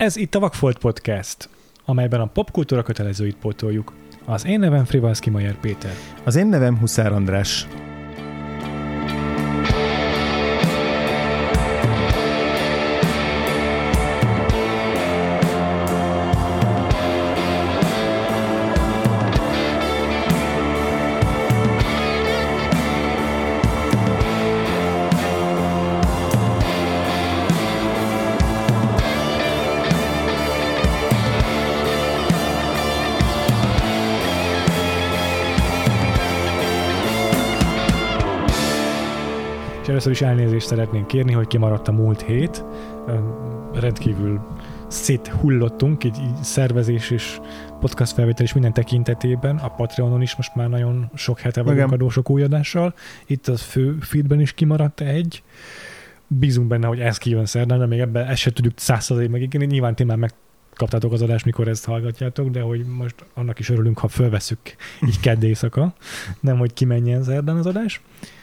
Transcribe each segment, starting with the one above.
Ez itt a Vakfolt Podcast, amelyben a popkultúra kötelezőit pótoljuk. Az én nevem Frivalszki Majer Péter. Az én nevem Huszár András. Is elnézést szeretnénk kérni, hogy kimaradt a múlt hét. Rendkívül széthullottunk, így, így szervezés és podcast felvétel is minden tekintetében. A Patreonon is most már nagyon sok hete vagyunk Igen. adósok új adással. Itt a fő feedben is kimaradt egy. Bízunk benne, hogy ez kijön szerdán, de még ebben ezt se tudjuk százszerzalékig megígérni. Nyilván ti már megkaptátok az adást, mikor ezt hallgatjátok, de hogy most annak is örülünk, ha fölveszük így kedd éjszaka, nem hogy kimenjen szerdán az adás. Ö,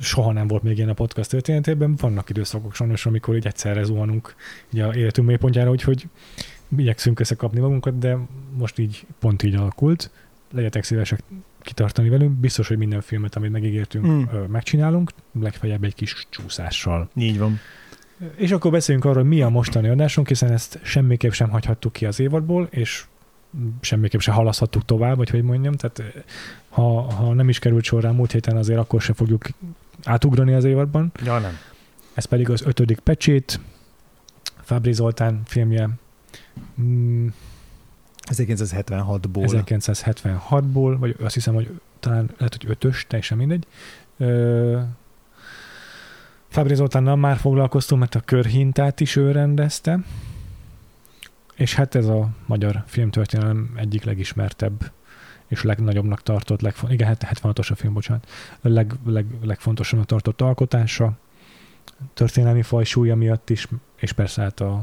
soha nem volt még ilyen a podcast történetében. Vannak időszakok sajnos, amikor így egyszerre zuhanunk így a életünk mélypontjára, úgyhogy igyekszünk összekapni magunkat, de most így pont így alakult. Legyetek szívesek kitartani velünk. Biztos, hogy minden filmet, amit megígértünk, Mm. megcsinálunk, legfeljebb egy kis csúszással. Így van. És akkor beszéljünk arról, hogy mi a mostani adásunk, hiszen ezt semmiképp sem hagyhattuk ki az évadból, és semmiképp sem halaszthattuk tovább, vagy hogy mondjam, tehát eh, ha, ha nem is került sor rá múlt héten, azért akkor se fogjuk átugrani az évadban. Ja, nem. Ez pedig az ötödik pecsét, Fábri Zoltán filmje mm, 1976-ból. 1976-ból, vagy azt hiszem, hogy talán lehet, hogy ötös, teljesen mindegy. Ö, Fábri Zoltánnal már foglalkoztunk, mert a körhintát is ő rendezte, és hát ez a magyar filmtörténelem egyik legismertebb és legnagyobbnak tartott, legfon- igen, hát 76-os a film, bocsánat, leg, leg, legfontosabbnak tartott alkotása, történelmi fajsúlya miatt is, és persze hát a,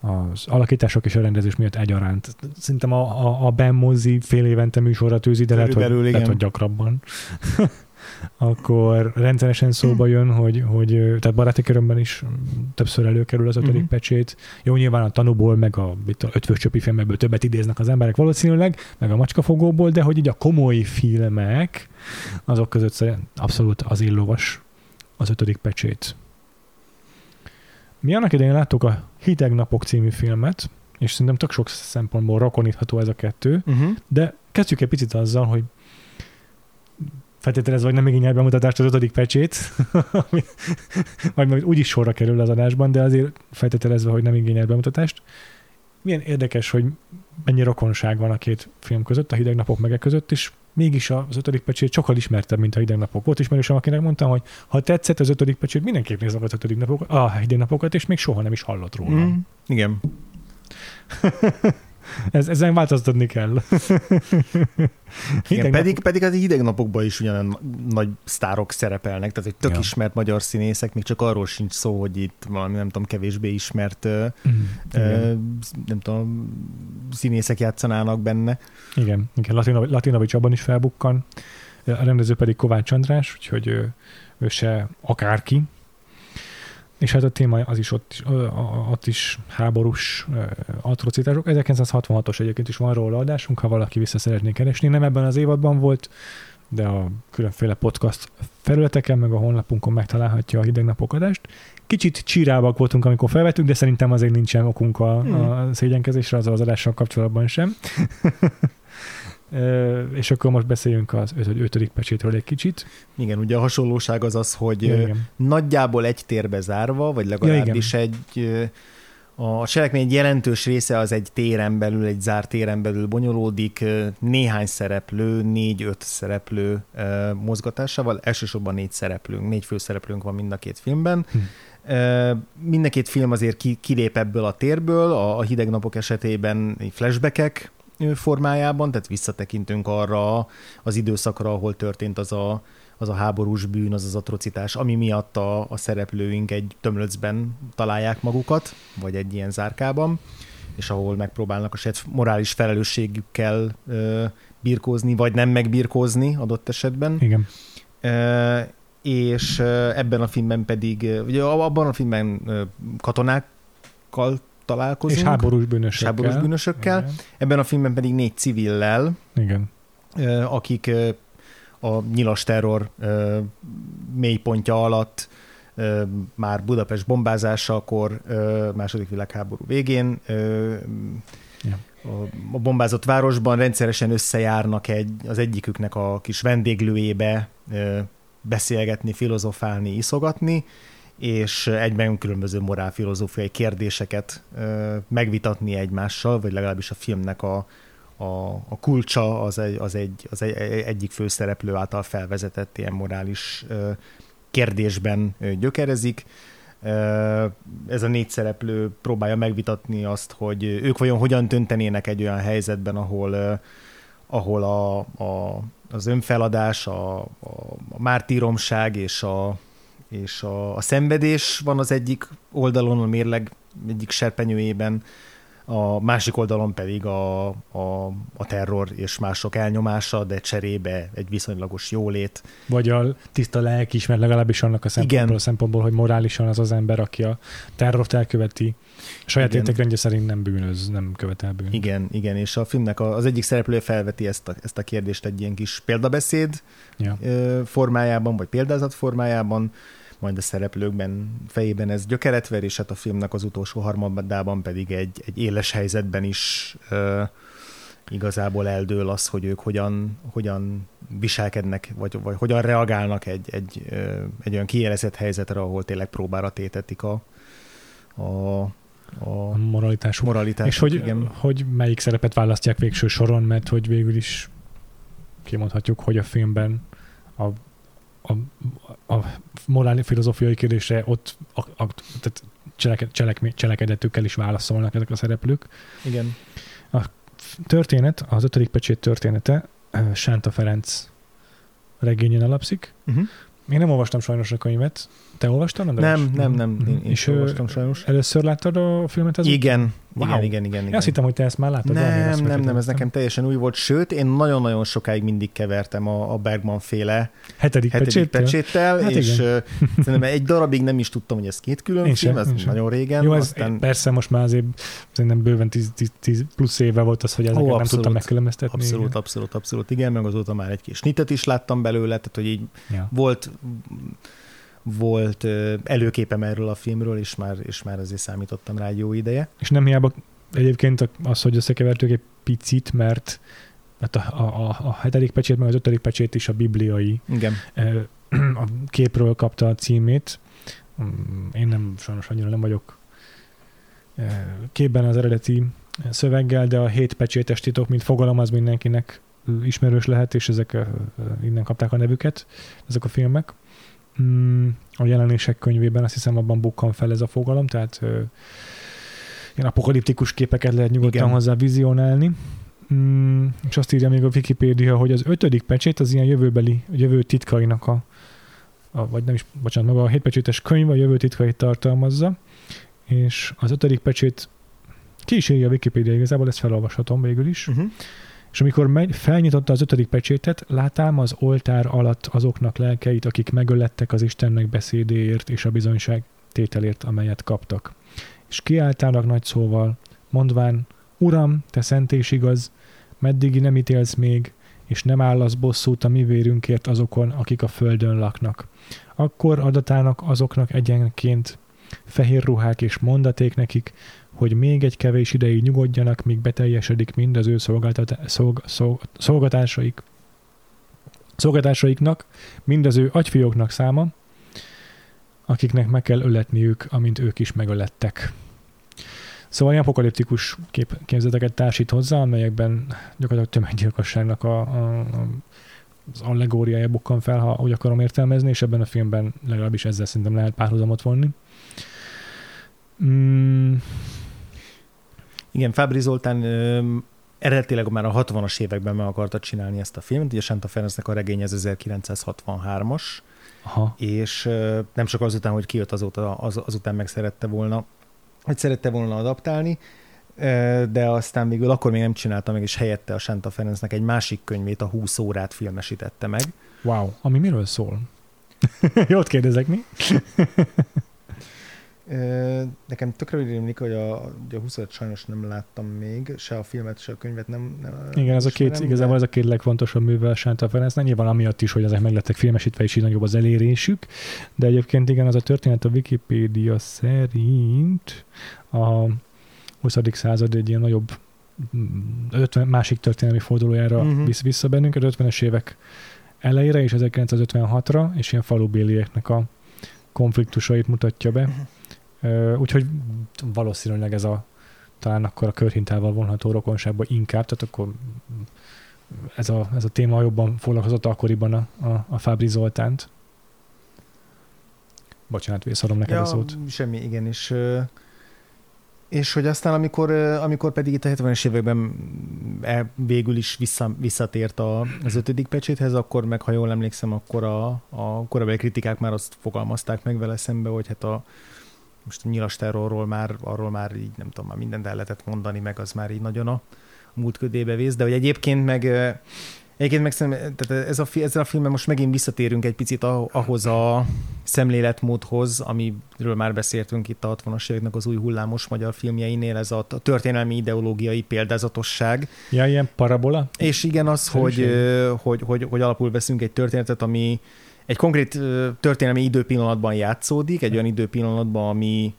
az alakítások és a rendezés miatt egyaránt. Szerintem a, a, a Ben mozi fél évente műsorra tűzi, de lehet, hogy, lehet, hogy gyakrabban. akkor rendszeresen szóba jön, hogy, hogy tehát baráti körömben is többször előkerül az ötödik uh-huh. pecsét. Jó, nyilván a tanúból, meg a, itt a ötvös csöpi filmekből többet idéznek az emberek valószínűleg, meg a macskafogóból, de hogy így a komoly filmek, azok között abszolút az illovas az ötödik pecsét. Mi annak idején láttuk a Hideg Napok című filmet, és szerintem tök sok szempontból rokonítható ez a kettő, Uh-huh. de kezdjük egy picit azzal, hogy feltételezve, hogy nem igényel bemutatást az ötödik pecsét, ami majd majd úgyis sorra kerül az adásban, de azért feltételezve, hogy nem igényel bemutatást. Milyen érdekes, hogy mennyi rokonság van a két film között, a hideg napok meg e között, és mégis az ötödik pecsét sokkal ismertebb, mint a hideg napok. Volt ismerősem, akinek mondtam, hogy ha tetszett az ötödik pecsét, mindenképp nézd meg az ötödik napokat, a hideg napokat, és még soha nem is hallott róla. Mm. Igen. Ez, ezen változtatni kell. Igen, Hideg pedig, pedig az hideg napokban is ugyanolyan nagy sztárok szerepelnek, tehát egy tök Ja. ismert magyar színészek, még csak arról sincs szó, hogy itt valami nem tudom, kevésbé ismert Mm, ö, nem tudom, színészek játszanának benne. Igen, igen Latinovics, Latinovics abban is felbukkan, a rendező pedig Kovács András, úgyhogy ő, ő se akárki. És hát a téma az is ott, ott is háborús atrocitások. 1966-os egyébként is van róla adásunk, ha valaki vissza szeretné keresni. Nem ebben az évadban volt, de a különféle podcast felületeken, meg a honlapunkon megtalálhatja a hideg napok adást. Kicsit csírábbak voltunk, amikor felvettük, de szerintem azért nincsen okunk a, a szégyenkezésre azzal az adással kapcsolatban sem. És akkor most beszéljünk az ötöd, ötödik pecsétről egy kicsit. Igen, ugye a hasonlóság az az, hogy Ja, igen. nagyjából egy térbe zárva, vagy legalábbis egy ö, a cselekmény egy jelentős része az egy téren belül, egy zárt téren belül bonyolódik, néhány szereplő, négy-öt szereplő mozgatásával, elsősorban négy szereplőnk, négy főszereplőnk van mind a két filmben. Hm. Mind a két film azért ki, kilép ebből a térből, a, hideg napok esetében flashbackek formájában, tehát visszatekintünk arra az időszakra, ahol történt az a, az a háborús bűn, az az atrocitás, ami miatt a, a szereplőink egy tömlöcben találják magukat, vagy egy ilyen zárkában, és ahol megpróbálnak a saját morális felelősségükkel ö, birkózni, vagy nem megbirkózni adott esetben. Igen. Ö, és ebben a filmben pedig, ugye abban a filmben katonákkal találkozunk. És háborús bűnösökkel. És háborús bűnösökkel. Igen. Ebben a filmben pedig négy civillel, Igen. akik a nyilas terror mélypontja alatt már Budapest bombázásakor, második világháború végén ja. a bombázott városban rendszeresen összejárnak egy, az egyiküknek a kis vendéglőjébe beszélgetni, filozofálni, iszogatni, és egyben különböző morálfilozófiai kérdéseket megvitatni egymással, vagy legalábbis a filmnek a, a, a kulcsa az, egy, az, egy, az egy, egyik főszereplő által felvezetett ilyen morális kérdésben gyökerezik. Ez a négy szereplő próbálja megvitatni azt, hogy ők vajon hogyan döntenének egy olyan helyzetben, ahol, ahol a, a, az önfeladás, a, a, a mártíromság és a, és a, a szenvedés van az egyik oldalon, a mérleg egyik serpenyőjében, a másik oldalon pedig a, a, a terror és mások elnyomása, de cserébe egy viszonylagos jólét. Vagy a tiszta lelkiismeret legalábbis annak a szempontból, Igen. a szempontból, hogy morálisan az az ember, aki a terrort elköveti, a saját értékrendje szerint nem bűnöz, nem követel bűn. Igen, igen, és a filmnek az egyik szereplője felveti ezt a, ezt a kérdést egy ilyen kis példabeszéd ja. formájában, vagy példázat formájában, majd a szereplőkben fejében ez gyökeret ver, és hát a filmnek az utolsó harmadában pedig egy, egy éles helyzetben is ö, igazából eldől az, hogy ők hogyan, hogyan viselkednek, vagy, vagy hogyan reagálnak egy, egy, ö, egy olyan kijelezett helyzetre, ahol tényleg próbára tétetik a, a, a moralitásuk. moralitásuk. És hogy, igen. hogy melyik szerepet választják végső soron, mert hogy végül is kimondhatjuk, hogy a filmben a a, a morális filozófiai kérdésre ott a, a, tehát cseleke, cselek, cselekedetükkel is válaszolnak ezek a szereplők. Igen. A történet, az ötödik pecsét története Sánta Ferenc regényén alapszik. Uh-huh. Én nem olvastam sajnos a könyvet. Te olvastad? Nem, nem, nem. Én, én és olvastam sajnos. Először láttad a filmet? Ezzel? Igen, Wow. Igen, igen, igen, igen. Azt hittem, hogy te ezt már láttad. Nem, nem, nem, nem, ez nekem teljesen új volt, sőt, én nagyon-nagyon sokáig mindig kevertem a, a Bergman féle hetedik, hetedik pecséttel, hát és igen. szerintem egy darabig nem is tudtam, hogy ez két külön én film, sem, ez sem. nagyon régen. Jó, ez aztán... persze most már azért szerintem bőven 10, 10, 10 plusz éve volt az, hogy ezeket Ó, nem tudtam megkülönböztetni. Abszolút, igen. abszolút, abszolút, igen, meg azóta már egy kis nitet is láttam belőle, tehát hogy így ja. volt volt előképem erről a filmről, és már, és már azért számítottam rá egy jó ideje. És nem hiába egyébként az, hogy összekevertük egy picit, mert mert a, a, a hetedik pecsét, meg az ötödik pecsét is a bibliai Igen. a képről kapta a címét. Mm, én nem, sajnos annyira nem vagyok képben az eredeti szöveggel, de a hét pecsétes titok, mint fogalom, az mindenkinek ismerős lehet, és ezek innen kapták a nevüket, ezek a filmek. Mm, a jelenések könyvében azt hiszem abban bukkan fel ez a fogalom, tehát ilyen apokaliptikus képeket lehet nyugodtan Igen. hozzá vizionálni. Mm, és azt írja még a Wikipédia, hogy az ötödik pecsét az ilyen jövőbeli, jövő titkainak a, a vagy nem is, bocsánat, maga a hétpecsétes könyv a jövő titkait tartalmazza, és az ötödik pecsét ki is írja a Wikipédia, igazából ezt felolvashatom végül is. Uh-huh. És amikor felnyitotta az ötödik pecsétet, látám az oltár alatt azoknak lelkeit, akik megölettek az Istennek beszédéért és a bizonyság tételért, amelyet kaptak és kiáltának nagy szóval, mondván, Uram, te szent és igaz, meddig nem ítélsz még, és nem állasz bosszút a mi vérünkért azokon, akik a földön laknak. Akkor adatának azoknak egyenként fehér ruhák és mondaték nekik, hogy még egy kevés ideig nyugodjanak, míg beteljesedik mind az ő szolgáltat- szolg- szolg- szolgatásaik, szolgatásaiknak, mind az ő agyfióknak száma, akiknek meg kell öletniük, amint ők is megölettek. Szóval ilyen apokaliptikus kép, képzeteket társít hozzá, amelyekben gyakorlatilag tömeggyilkosságnak a, a, a az allegóriája bukkan fel, ha úgy akarom értelmezni, és ebben a filmben legalábbis ezzel szerintem lehet párhuzamot vonni. Mm. Igen, Fábri Zoltán eredetileg már a 60-as években meg akarta csinálni ezt a filmet, ugye Santa Ferencnek a regény ez 1963-as, Aha. és nem csak azután, hogy kijött azóta, az, azután meg szerette volna, hogy szerette volna adaptálni, de aztán végül akkor még nem csinálta meg, és helyette a Santa Ferencnek egy másik könyvét, a 20 órát filmesítette meg. Wow, ami miről szól? Jót kérdezek, mi? Nekem tökre rémlik, hogy a, a 25 sajnos nem láttam még, se a filmet, se a könyvet nem. nem Igen, ez a két, ismerem, igazából de... ez a két legfontosabb művel Sánta Ferencnek. Nyilván amiatt is, hogy ezek meg lettek filmesítve, és így nagyobb az elérésük. De egyébként igen, az a történet a Wikipédia szerint a 20. század egy ilyen nagyobb 50 mm, másik történelmi fordulójára uh-huh. visz vissza bennünket, 50-es évek elejére és 1956-ra, és ilyen falubélieknek a konfliktusait mutatja be. Uh-huh. Úgyhogy valószínűleg ez a talán akkor a körhintával vonható rokonságban inkább, tehát akkor ez a, ez a téma jobban foglalkozott akkoriban a, a, a Fábri Zoltánt. Bocsánat, visszadom neked ja, a szót. Semmi, igen, és és hogy aztán, amikor, amikor pedig itt a 70-es években el, végül is vissza, visszatért a, az ötödik pecséthez, akkor meg, ha jól emlékszem, akkor a, a korábbi kritikák már azt fogalmazták meg vele szembe, hogy hát a, most a nyilas terrorról már, arról már így nem tudom, már mindent el lehetett mondani, meg az már így nagyon a múlt ködébe vész, de hogy egyébként meg Egyébként meg tehát ez a, ezzel a filmmel most megint visszatérünk egy picit ahhoz a szemléletmódhoz, amiről már beszéltünk itt a 60-as éveknek az új hullámos magyar filmjeinél, ez a történelmi ideológiai példázatosság. Ja, ilyen parabola? És igen, az, hogy, hogy, hogy, hogy alapul veszünk egy történetet, ami egy konkrét történelmi időpillanatban játszódik, egy olyan időpillanatban, ami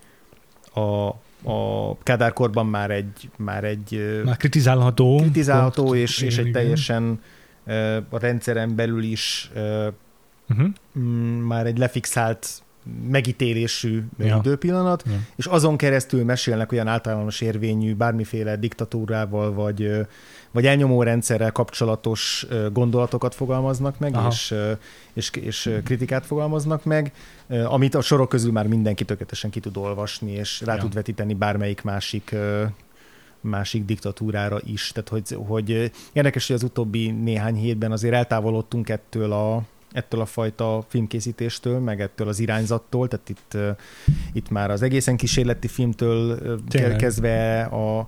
a, a Kádárkorban már egy, már egy már kritizálható, kritizálható és, és egy teljesen a rendszeren belül is uh-huh. már egy lefixált megítélésű ja. időpillanat, ja. és azon keresztül mesélnek olyan általános érvényű bármiféle diktatúrával vagy, vagy elnyomó rendszerrel kapcsolatos gondolatokat fogalmaznak meg, és, és, és kritikát fogalmaznak meg, amit a sorok közül már mindenki tökéletesen ki tud olvasni, és rá ja. tud vetíteni bármelyik másik másik diktatúrára is. Tehát, hogy, hogy érdekes, hogy az utóbbi néhány hétben azért eltávolodtunk ettől a, ettől a fajta filmkészítéstől, meg ettől az irányzattól, tehát itt, itt már az egészen kísérleti filmtől Tényleg. kezdve a,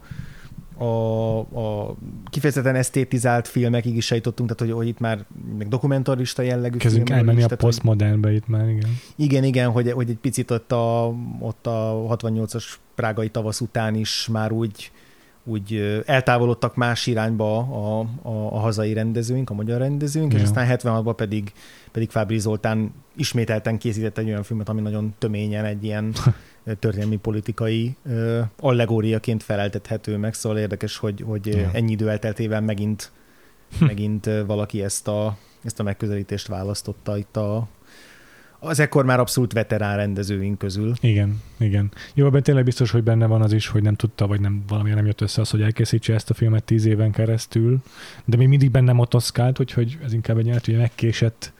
a, a kifejezetten esztétizált filmekig is sejtottunk, tehát hogy, hogy itt már meg dokumentarista jellegű Kezdünk elmenni a posztmodernbe itt már, igen. Igen, igen, hogy, hogy egy picit ott a, ott a 68-as prágai tavasz után is már úgy úgy eltávolodtak más irányba a, a, a hazai rendezőink, a magyar rendezőink, ja. és aztán 76-ban pedig, pedig Fábri Zoltán ismételten készített egy olyan filmet, ami nagyon töményen egy ilyen történelmi politikai uh, allegóriaként feleltethető meg, szóval érdekes, hogy, hogy ja. ennyi idő elteltével megint, megint valaki ezt a, ezt a megközelítést választotta itt a, az ekkor már abszolút veterán rendezőink közül. Igen, igen. Jó, ebben tényleg biztos, hogy benne van az is, hogy nem tudta, vagy nem valamilyen nem jött össze az, hogy elkészítse ezt a filmet tíz éven keresztül, de még mindig benne motoszkált, úgyhogy ez inkább egy hogy megkésett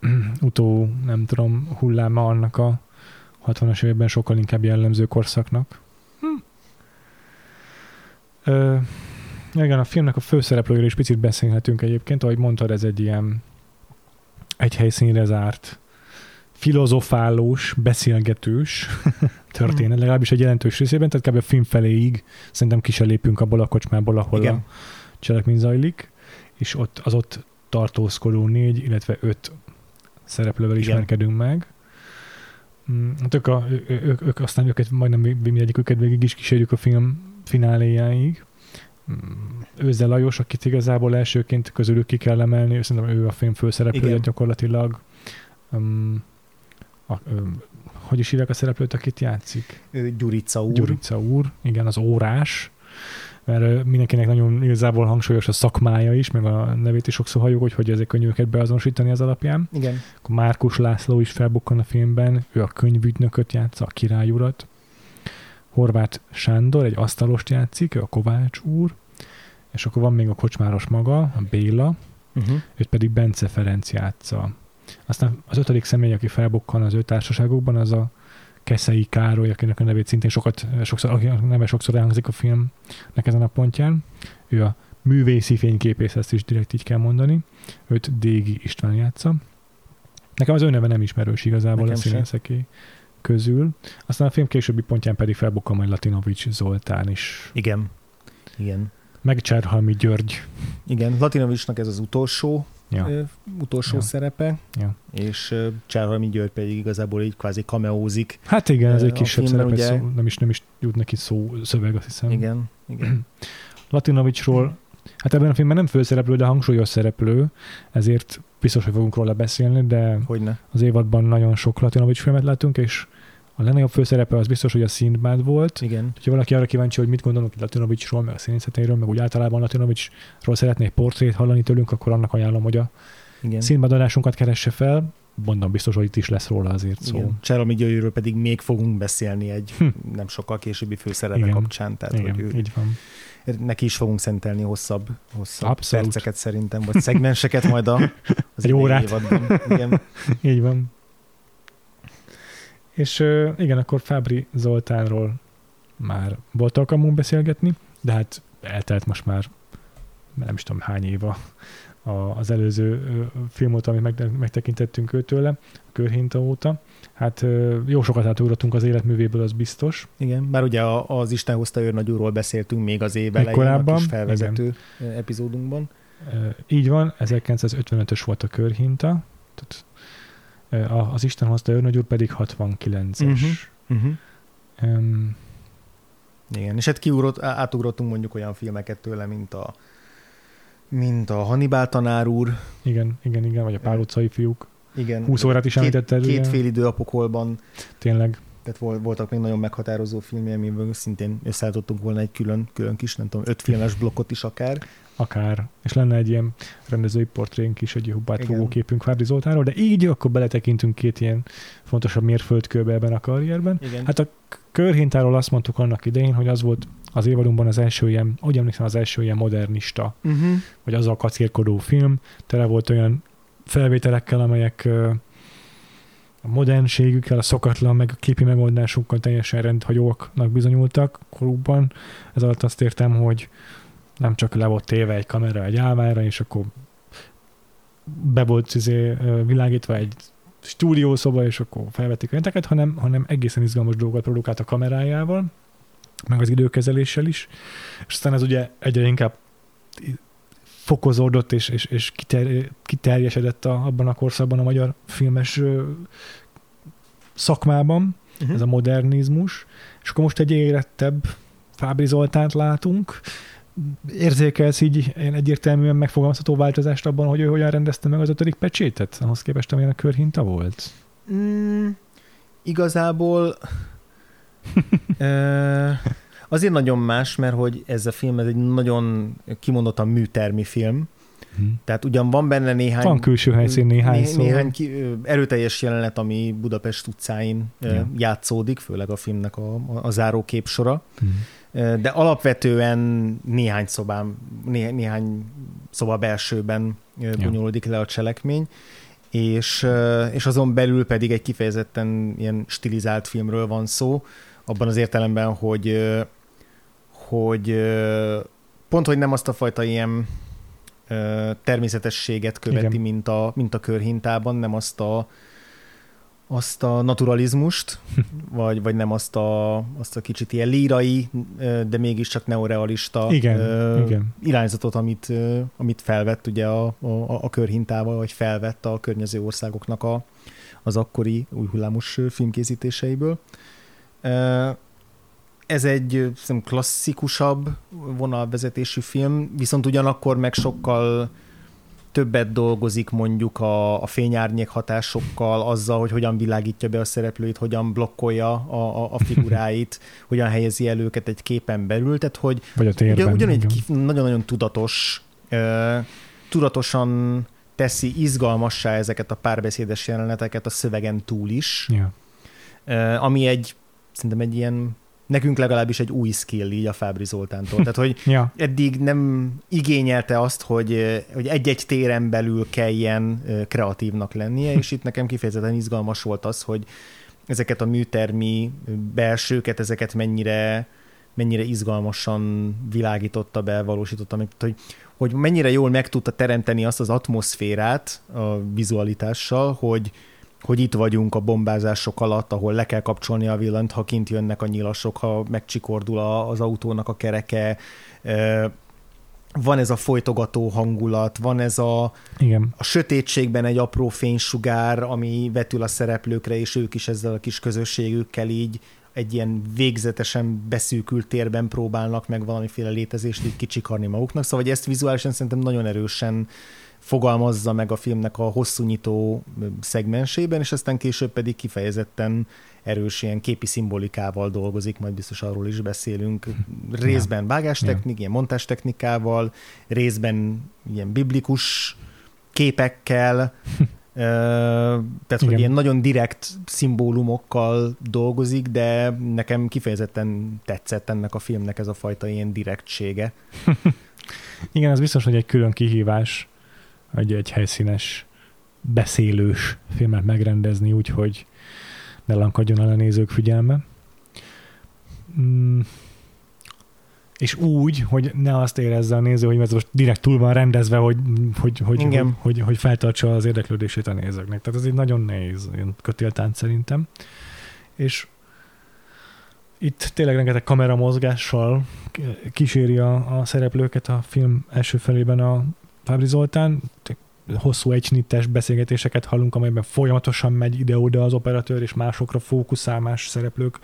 utó, nem tudom, hulláma annak a 60-as években sokkal inkább jellemző korszaknak. Hm. Ö, igen, a filmnek a főszereplőjéről is picit beszélhetünk egyébként, ahogy mondtad, ez egy ilyen egy helyszínre zárt filozofálós, beszélgetős történet, legalábbis egy jelentős részében, tehát kb. a film feléig szerintem ki se lépünk abból a kocsmából, ahol Igen. a cselekmény zajlik, és ott az ott tartózkodó négy, illetve öt szereplővel Igen. ismerkedünk meg. Mm, hát ők, a, ők, ők, aztán őket majdnem mindegyik őket végig is kísérjük a film fináléjáig. Mm, Őzzel Lajos, akit igazából elsőként közülük ki kell emelni, szerintem ő a film főszereplője gyakorlatilag. Um, a, hogy is hívják a szereplőt, akit játszik? Gyurica úr. Gyurica úr, igen, az órás, mert mindenkinek nagyon igazából hangsúlyos a szakmája is, meg a nevét is sokszor halljuk, hogy hogy ezek könnyű őket beazonosítani az alapján. Igen. Akkor Márkus László is felbukkan a filmben, ő a könyvügynököt játsza, a királyurat. Horváth Sándor egy asztalost játszik, ő a Kovács úr, és akkor van még a kocsmáros maga, a Béla, uh-huh. őt pedig Bence Ferenc játsza. Aztán az ötödik személy, aki felbukkan az ő társaságokban, az a Keszei Károly, akinek a nevét szintén sokat, sokszor, a neve sokszor elhangzik a filmnek ezen a pontján. Ő a művészi fényképész, ezt is direkt így kell mondani. Őt Dégi István játsza. Nekem az ő neve nem ismerős igazából Nekem a színészeké közül. Aztán a film későbbi pontján pedig felbukkan majd Latinovics Zoltán is. Igen. Igen. Meg Cserhalmi György. Igen, Latinovicsnak ez az utolsó Ja. ö, utolsó Ja. szerepe, Ja. és Csárhalmi György pedig igazából így kvázi kameózik. Hát igen, ez egy kisebb filmben szerep, ugye- szó, nem is, nem is jut neki szó, szöveg, azt hiszem. Igen, igen. Latinovicsról, hát ebben a filmben nem főszereplő, de hangsúlyos szereplő, ezért biztos, hogy fogunk róla beszélni, de Hogyne. az évadban nagyon sok Latinovics filmet látunk, és a legnagyobb főszerepe az biztos, hogy a Sindbad volt. Igen. Ha valaki arra kíváncsi, hogy mit gondolunk Latinovicsról, meg a színészeteiről, meg úgy általában Latinovicsról szeretné egy portrét hallani tőlünk, akkor annak ajánlom, hogy a Igen. Adásunkat keresse fel. Mondom biztos, hogy itt is lesz róla azért szó. Igen. Csárhalmi Györgyről pedig még fogunk beszélni egy Hm. nem sokkal későbbi főszerepe Igen. kapcsán, tehát Igen, hogy ő, így van. neki is fogunk szentelni hosszabb, hosszabb Abszolút. perceket szerintem, vagy szegmenseket majd a, az Egy órát. Évadban. Igen. Így van. És igen, akkor Fábri Zoltánról már volt alkalmunk beszélgetni, de hát eltelt most már nem is tudom hány éva az előző film óta, amit meg, megtekintettünk őtőle, a körhinta óta. Hát jó sokat átugrottunk az életművéből, az biztos. Igen, bár ugye az Isten hozta őrnagyúról beszéltünk még az év elején, korábban, a kis felvezető igen. epizódunkban. Így van, 1955-ös volt a körhinta, tehát az Isten hozta őrnagyúr pedig 69-es. Mhm. Uh-huh. Uh-huh. Um, Igen, és hát kiugrott, átugrottunk mondjuk olyan filmeket tőle, mint a mint a Hannibal tanár úr, igen, igen, igen, vagy a Pál utcai fiúk. igen. 20 órát is két, említetted, ugye? két fél idő a pokolban, Tényleg. tehát vol- voltak még nagyon meghatározó filmje, amiből szintén összeállítottunk volna egy külön, külön kis, nem tudom, öt filmes blokkot is akár. Akár. És lenne egy ilyen rendezői portrénk is, egy Igen. képünk Fábri Zoltánról, de így akkor beletekintünk két ilyen fontosabb mérföldkőbe ebben a karrierben. Igen. Hát a körhintáról azt mondtuk annak idején, hogy az volt az évadunkban az első ilyen, úgy emlékszem, az első ilyen modernista, uh-huh. vagy azzal kacérkodó film. Tele volt olyan felvételekkel, amelyek a modernségükkel, a szokatlan, meg a képi megoldásukkal teljesen rendhagyóknak bizonyultak korukban. Ez alatt azt értem, hogy nem csak le volt téve egy kamera egy állvára, és akkor be volt izé, világítva egy stúdiószoba, és akkor felvették a jenteket, hanem, hanem egészen izgalmas dolgokat produkált a kamerájával, meg az időkezeléssel is. És aztán ez ugye egyre inkább fokozódott és, és, és kiter, kiterjesedett a, abban a korszakban a magyar filmes szakmában, Uh-huh. ez a modernizmus, és akkor most egy érettebb Fábri Zoltánt látunk. Érzékelsz így ilyen egyértelműen megfogalmazható változást abban, hogy ő hogyan rendezte meg az ötödik pecsétet, ahhoz képest, amilyen a körhinta volt? Mm, igazából ö, azért nagyon más, mert hogy ez a film ez egy nagyon kimondottan műtermi film, Hm. tehát ugyan van benne néhány Van külső helyszín néhány né- szó. néhány ki, erőteljes jelenet, ami Budapest utcáin Ja. játszódik, főleg a filmnek a, a záró képsora. De alapvetően néhány szobám, né, néhány szoba belsőben bonyolódik le a cselekmény, és, és azon belül pedig egy kifejezetten ilyen stilizált filmről van szó, abban az értelemben, hogy, hogy pont, hogy nem azt a fajta ilyen természetességet követi, Igen. mint a, mint a körhintában, nem azt a, azt a naturalizmust, vagy, vagy nem azt a, azt a kicsit ilyen lírai, de mégiscsak neorealista Igen, ö, igen. irányzatot, amit, amit felvett ugye a, a, a körhintával, vagy felvett a környező országoknak a, az akkori új hullámos ö, filmkészítéseiből. Ez egy klasszikusabb vonalvezetésű film, viszont ugyanakkor meg sokkal többet dolgozik mondjuk a, a fényárnyék hatásokkal, azzal, hogy hogyan világítja be a szereplőit, hogyan blokkolja a, a, a figuráit, hogyan helyezi el őket egy képen belül, tehát hogy Vagy a térben. ugyanegy igen. kif- nagyon-nagyon tudatos, ö, tudatosan teszi izgalmassá ezeket a párbeszédes jeleneteket a szövegen túl is, Ja. ö, ami egy, szerintem egy ilyen, nekünk legalábbis egy új skill így a Fábri Zoltántól. Tehát, hogy ja, eddig nem igényelte azt, hogy, hogy egy-egy téren belül kelljen kreatívnak lennie, és itt nekem kifejezetten izgalmas volt az, hogy ezeket a műtermi belsőket, ezeket mennyire, mennyire izgalmasan világította be, valósította meg, hogy, hogy mennyire jól meg tudta teremteni azt az atmoszférát a vizualitással, hogy, hogy itt vagyunk a bombázások alatt, ahol le kell kapcsolni a villant, ha kint jönnek a nyilasok, ha megcsikordul az autónak a kereke, van ez a folytogató hangulat, van ez a, Igen. a sötétségben egy apró fénysugár, ami vetül a szereplőkre, és ők is ezzel a kis közösségükkel így egy ilyen végzetesen beszűkült térben próbálnak meg valamiféle létezést így kicsikarni maguknak. Szóval hogy ezt vizuálisan szerintem nagyon erősen fogalmazza meg a filmnek a hosszú nyitó szegmensében, és aztán később pedig kifejezetten erős ilyen képi szimbolikával dolgozik, majd biztos arról is beszélünk. Részben vágástechnik, ilyen montástechnikával, részben ilyen biblikus képekkel, tehát, Igen. hogy ilyen nagyon direkt szimbólumokkal dolgozik, de nekem kifejezetten tetszett ennek a filmnek ez a fajta ilyen direktsége. Igen, ez biztos, hogy egy külön kihívás, hogy egy helyszínes, beszélős filmet megrendezni úgy, hogy ne lankadjon el a nézők figyelme. Mm. És úgy, hogy ne azt érezze a néző, hogy ez most direkt túl van rendezve, hogy, hogy, hogy, hogy, hogy, hogy feltartsa az érdeklődését a nézőknek. Tehát ez egy nagyon nehéz kötéltánc szerintem. És itt tényleg rengeteg kameramozgással kíséri a, a szereplőket a film első felében a Fábri Zoltán hosszú egysnittes beszélgetéseket hallunk, amelyben folyamatosan megy ide-oda az operatőr, és másokra fókuszál, más szereplők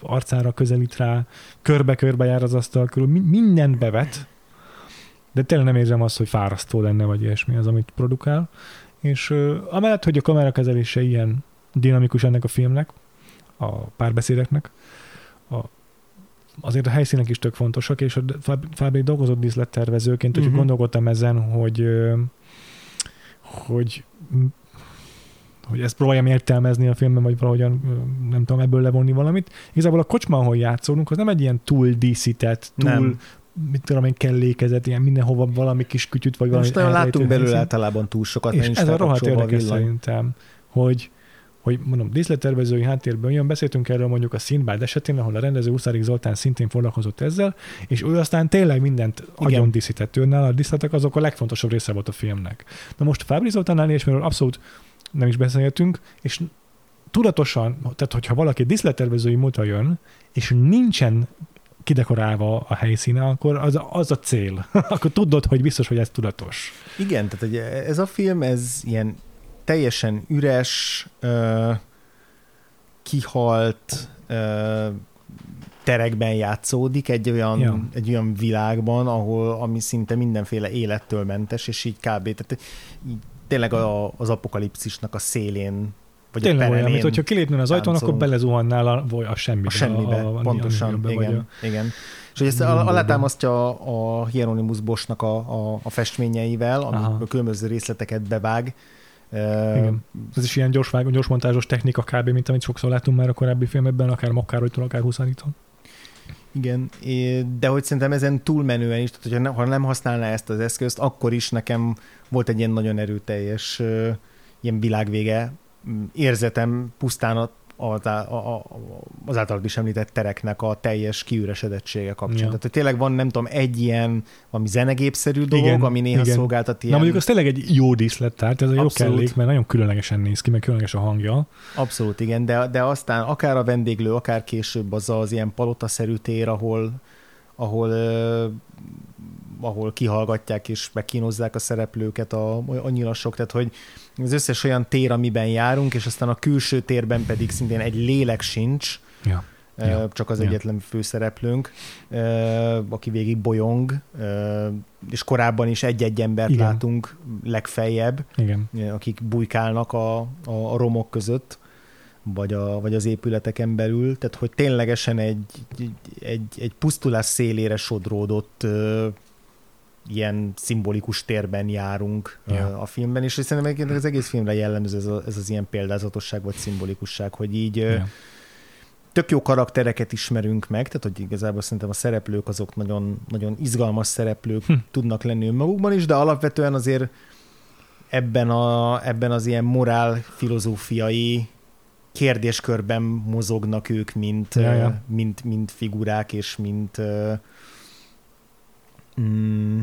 arcára közelít rá, körbe-körbe jár az asztal körül, mindent bevet, de tényleg nem érzem azt, hogy fárasztó lenne, vagy ilyesmi az, amit produkál. És uh, amellett, hogy a kamerakezelése ilyen dinamikus ennek a filmnek, a párbeszédeknek, a, azért a helyszínek is tök fontosak, és a Fábri dolgozott díszlettervezőként, úgyhogy uh-huh. gondolkodtam ezen, hogy hogy hogy ezt próbáljam értelmezni a filmben, vagy valahogyan, nem tudom, ebből levonni valamit. Igazából a kocsma, ahol játszódunk, az nem egy ilyen túl díszített, túl, nem. mit tudom én, kellékezett, ilyen mindenhova valami kis kütyüt, vagy valami. Most látunk belőle általában túl sokat, és ez a rohadt érdekes szerintem, hogy hogy mondom, díszlettervezői háttérből jön, beszéltünk erről mondjuk a Színbád esetén, ahol a rendező Uszárik Zoltán szintén foglalkozott ezzel, és ő aztán tényleg mindent agyon díszített őnál, a díszletek azok a legfontosabb része volt a filmnek. Na most Fábri Zoltánnál és abszolút nem is beszéltünk, és tudatosan, tehát hogyha valaki díszlettervezői muta jön, és nincsen kidekorálva a helyszíne, akkor az, az a cél. akkor tudod, hogy biztos, hogy ez tudatos. Igen, tehát hogy ez a film, ez ilyen teljesen üres, kihalt terekben játszódik, egy olyan, ja. egy olyan világban, ahol ami szinte mindenféle élettől mentes, és így kb. Tehát így tényleg a, az apokalipszisnak a szélén vagy Tényleg olyan, mint hogyha kilépnél az ajtón, akkor belezuhannál a, vagy a semmibe. A semmibe, a, a, pontosan, a, igen, a, igen. És hogy ezt alátámasztja a Hieronymus Bosnak a, a, a festményeivel, amikor különböző részleteket bevág, igen. Ez is ilyen gyors, vágó, gyors montázsos technika kb. mint amit sokszor látunk már a korábbi filmekben, akár Makkárolytól, akár Huszániton. Igen, de hogy szerintem ezen túlmenően is, tehát hogyha ha nem használná ezt az eszközt, akkor is nekem volt egy ilyen nagyon erőteljes ilyen világvége érzetem pusztán a az, a, a, az általad is említett tereknek a teljes kiüresedettsége kapcsán. Ja. Tehát, hogy tényleg van, nem tudom, egy ilyen valami zenegépszerű dolog, igen, ami néha igen. szolgáltat ilyen... Na mondjuk az tényleg egy jó díszlettárt, ez a jó kellék, mert nagyon különlegesen néz ki, meg különleges a hangja. Abszolút, igen, de, de aztán akár a vendéglő, akár később az az ilyen palotaszerű tér, ahol ahol ahol kihallgatják és megkínozzák a szereplőket a, a nyilasok, tehát hogy az összes olyan tér, amiben járunk, és aztán a külső térben pedig szintén egy lélek sincs, ja. Ja. csak az ja. egyetlen főszereplőnk, aki végig bolyong, és korábban is egy-egy embert Igen. látunk legfeljebb, Igen. akik bujkálnak a, a, a romok között, vagy, a, vagy az épületeken belül, tehát hogy ténylegesen egy, egy, egy pusztulás szélére sodródott ilyen szimbolikus térben járunk ja. a filmben, és szerintem az egész filmre jellemző ez, a, ez az ilyen példázatosság vagy szimbolikusság, hogy így ja. tök jó karaktereket ismerünk meg, tehát hogy igazából szerintem a szereplők azok nagyon, nagyon izgalmas szereplők hm. tudnak lenni önmagukban is, de alapvetően azért ebben, a, ebben az ilyen morál filozófiai kérdéskörben mozognak ők, mint, ja, ja. mint, mint figurák, és mint Mm.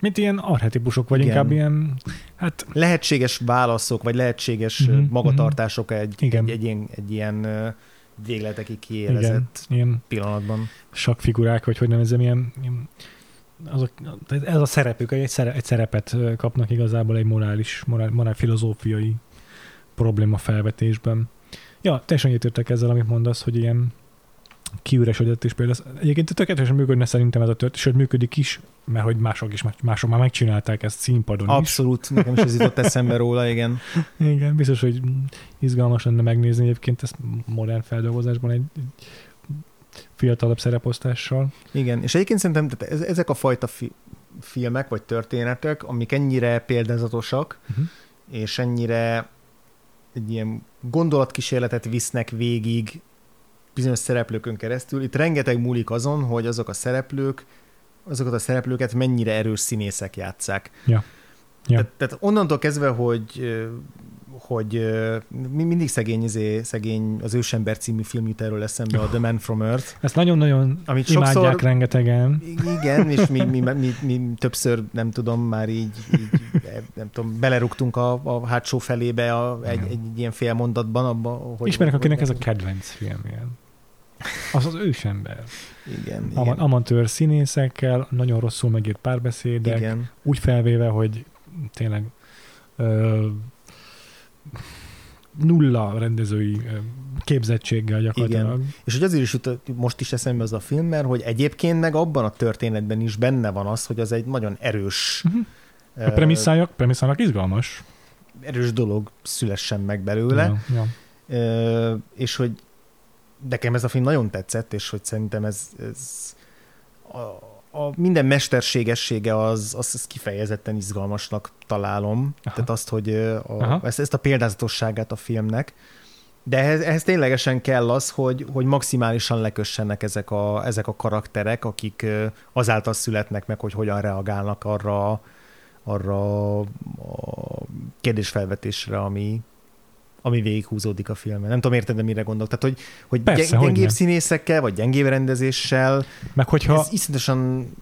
Mint ilyen arhetipusok, vagy Igen. inkább ilyen... Hát... Lehetséges válaszok, vagy lehetséges mm-hmm. magatartások egy, Igen. egy, egy, ilyen, egy ilyen végletekig kiélezett Igen. Ilyen pillanatban. Sakfigurák, vagy hogy nevezem, ilyen, ilyen azok, ez a szerepük, egy, szerep, egy szerepet kapnak igazából egy morális, morál, morál filozófiai probléma felvetésben. Ja, teljesen egyetértek ezzel, amit mondasz, hogy ilyen kiüresedett, és például egyébként tökéletesen működne szerintem ez a történet, sőt működik is, mert hogy mások is, mások már megcsinálták ezt színpadon Abszolút, is. nekem is ez jutott eszembe róla, igen. igen, biztos, hogy izgalmas lenne megnézni egyébként ezt modern feldolgozásban egy, egy fiatalabb szereposztással. Igen, és egyébként szerintem tehát ezek a fajta fi- filmek vagy történetek, amik ennyire példázatosak, uh-huh. és ennyire egy ilyen gondolatkísérletet visznek végig bizonyos szereplőkön keresztül. Itt rengeteg múlik azon, hogy azok a szereplők, azokat a szereplőket mennyire erős színészek játszák. Ja. Ja. Tehát, tehát onnantól kezdve, hogy hogy mindig szegény, izé, szegény az Ősember című film jut erről eszembe, a The Man from Earth. Ezt nagyon-nagyon amit imádják sokszor, rengetegen. Igen, és mi, mi, mi, mi, többször, nem tudom, már így, így nem tudom, belerugtunk a, a hátsó felébe a, egy, egy, ilyen fél mondatban. Abba, hogy, Ismerek, akinek ez a kedvenc filmje. Az az ősember. Igen, Am- igen. Amatőr színészekkel, nagyon rosszul megírt párbeszédek, igen. úgy felvéve, hogy tényleg ö, nulla rendezői képzettséggel gyakorlatilag. Igen. És hogy azért is jut, most is eszembe az a film, mert hogy egyébként meg abban a történetben is benne van az, hogy az egy nagyon erős... Uh-huh. A premisszájak, premisszának izgalmas. Erős dolog szülessen meg belőle. Ja, ja. és hogy nekem ez a film nagyon tetszett, és hogy szerintem ez, ez a, a minden mesterségessége az, az, az kifejezetten izgalmasnak találom. Aha. Tehát azt, hogy a, ezt, ezt a példázatosságát a filmnek. De ehhez, ehhez ténylegesen kell az, hogy, hogy maximálisan lekössenek ezek a, ezek a karakterek, akik azáltal születnek meg, hogy hogyan reagálnak arra, arra a kérdésfelvetésre, ami, ami végighúzódik a filmen. Nem tudom, érted, de mire gondolok. Tehát, hogy, hogy Persze, gyengébb hogy színészekkel, vagy gyengébb rendezéssel, Meg hogyha... ez iszonyatosan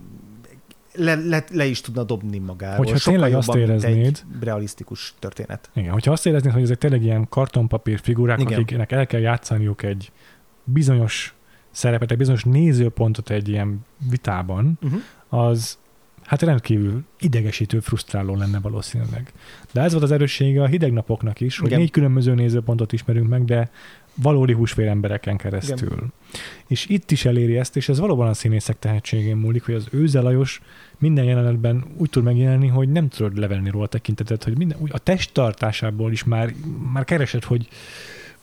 le, le, le, is tudna dobni magáról. Hogyha Sokkal tényleg azt éreznéd, egy realisztikus történet. Igen, hogyha azt éreznéd, hogy ezek tényleg ilyen kartonpapír figurák, igen. akiknek el kell játszaniuk egy bizonyos szerepet, egy bizonyos nézőpontot egy ilyen vitában, uh-huh. az hát rendkívül idegesítő, frusztráló lenne valószínűleg. De ez volt az erőssége a hideg napoknak is, hogy Igen. négy különböző nézőpontot ismerünk meg, de valódi húsvér embereken keresztül. Igen. És itt is eléri ezt, és ez valóban a színészek tehetségén múlik, hogy az Őze Lajos minden jelenetben úgy tud megjelenni, hogy nem tudod levenni róla tekintetet, hogy minden, a testtartásából is már, már keresed, hogy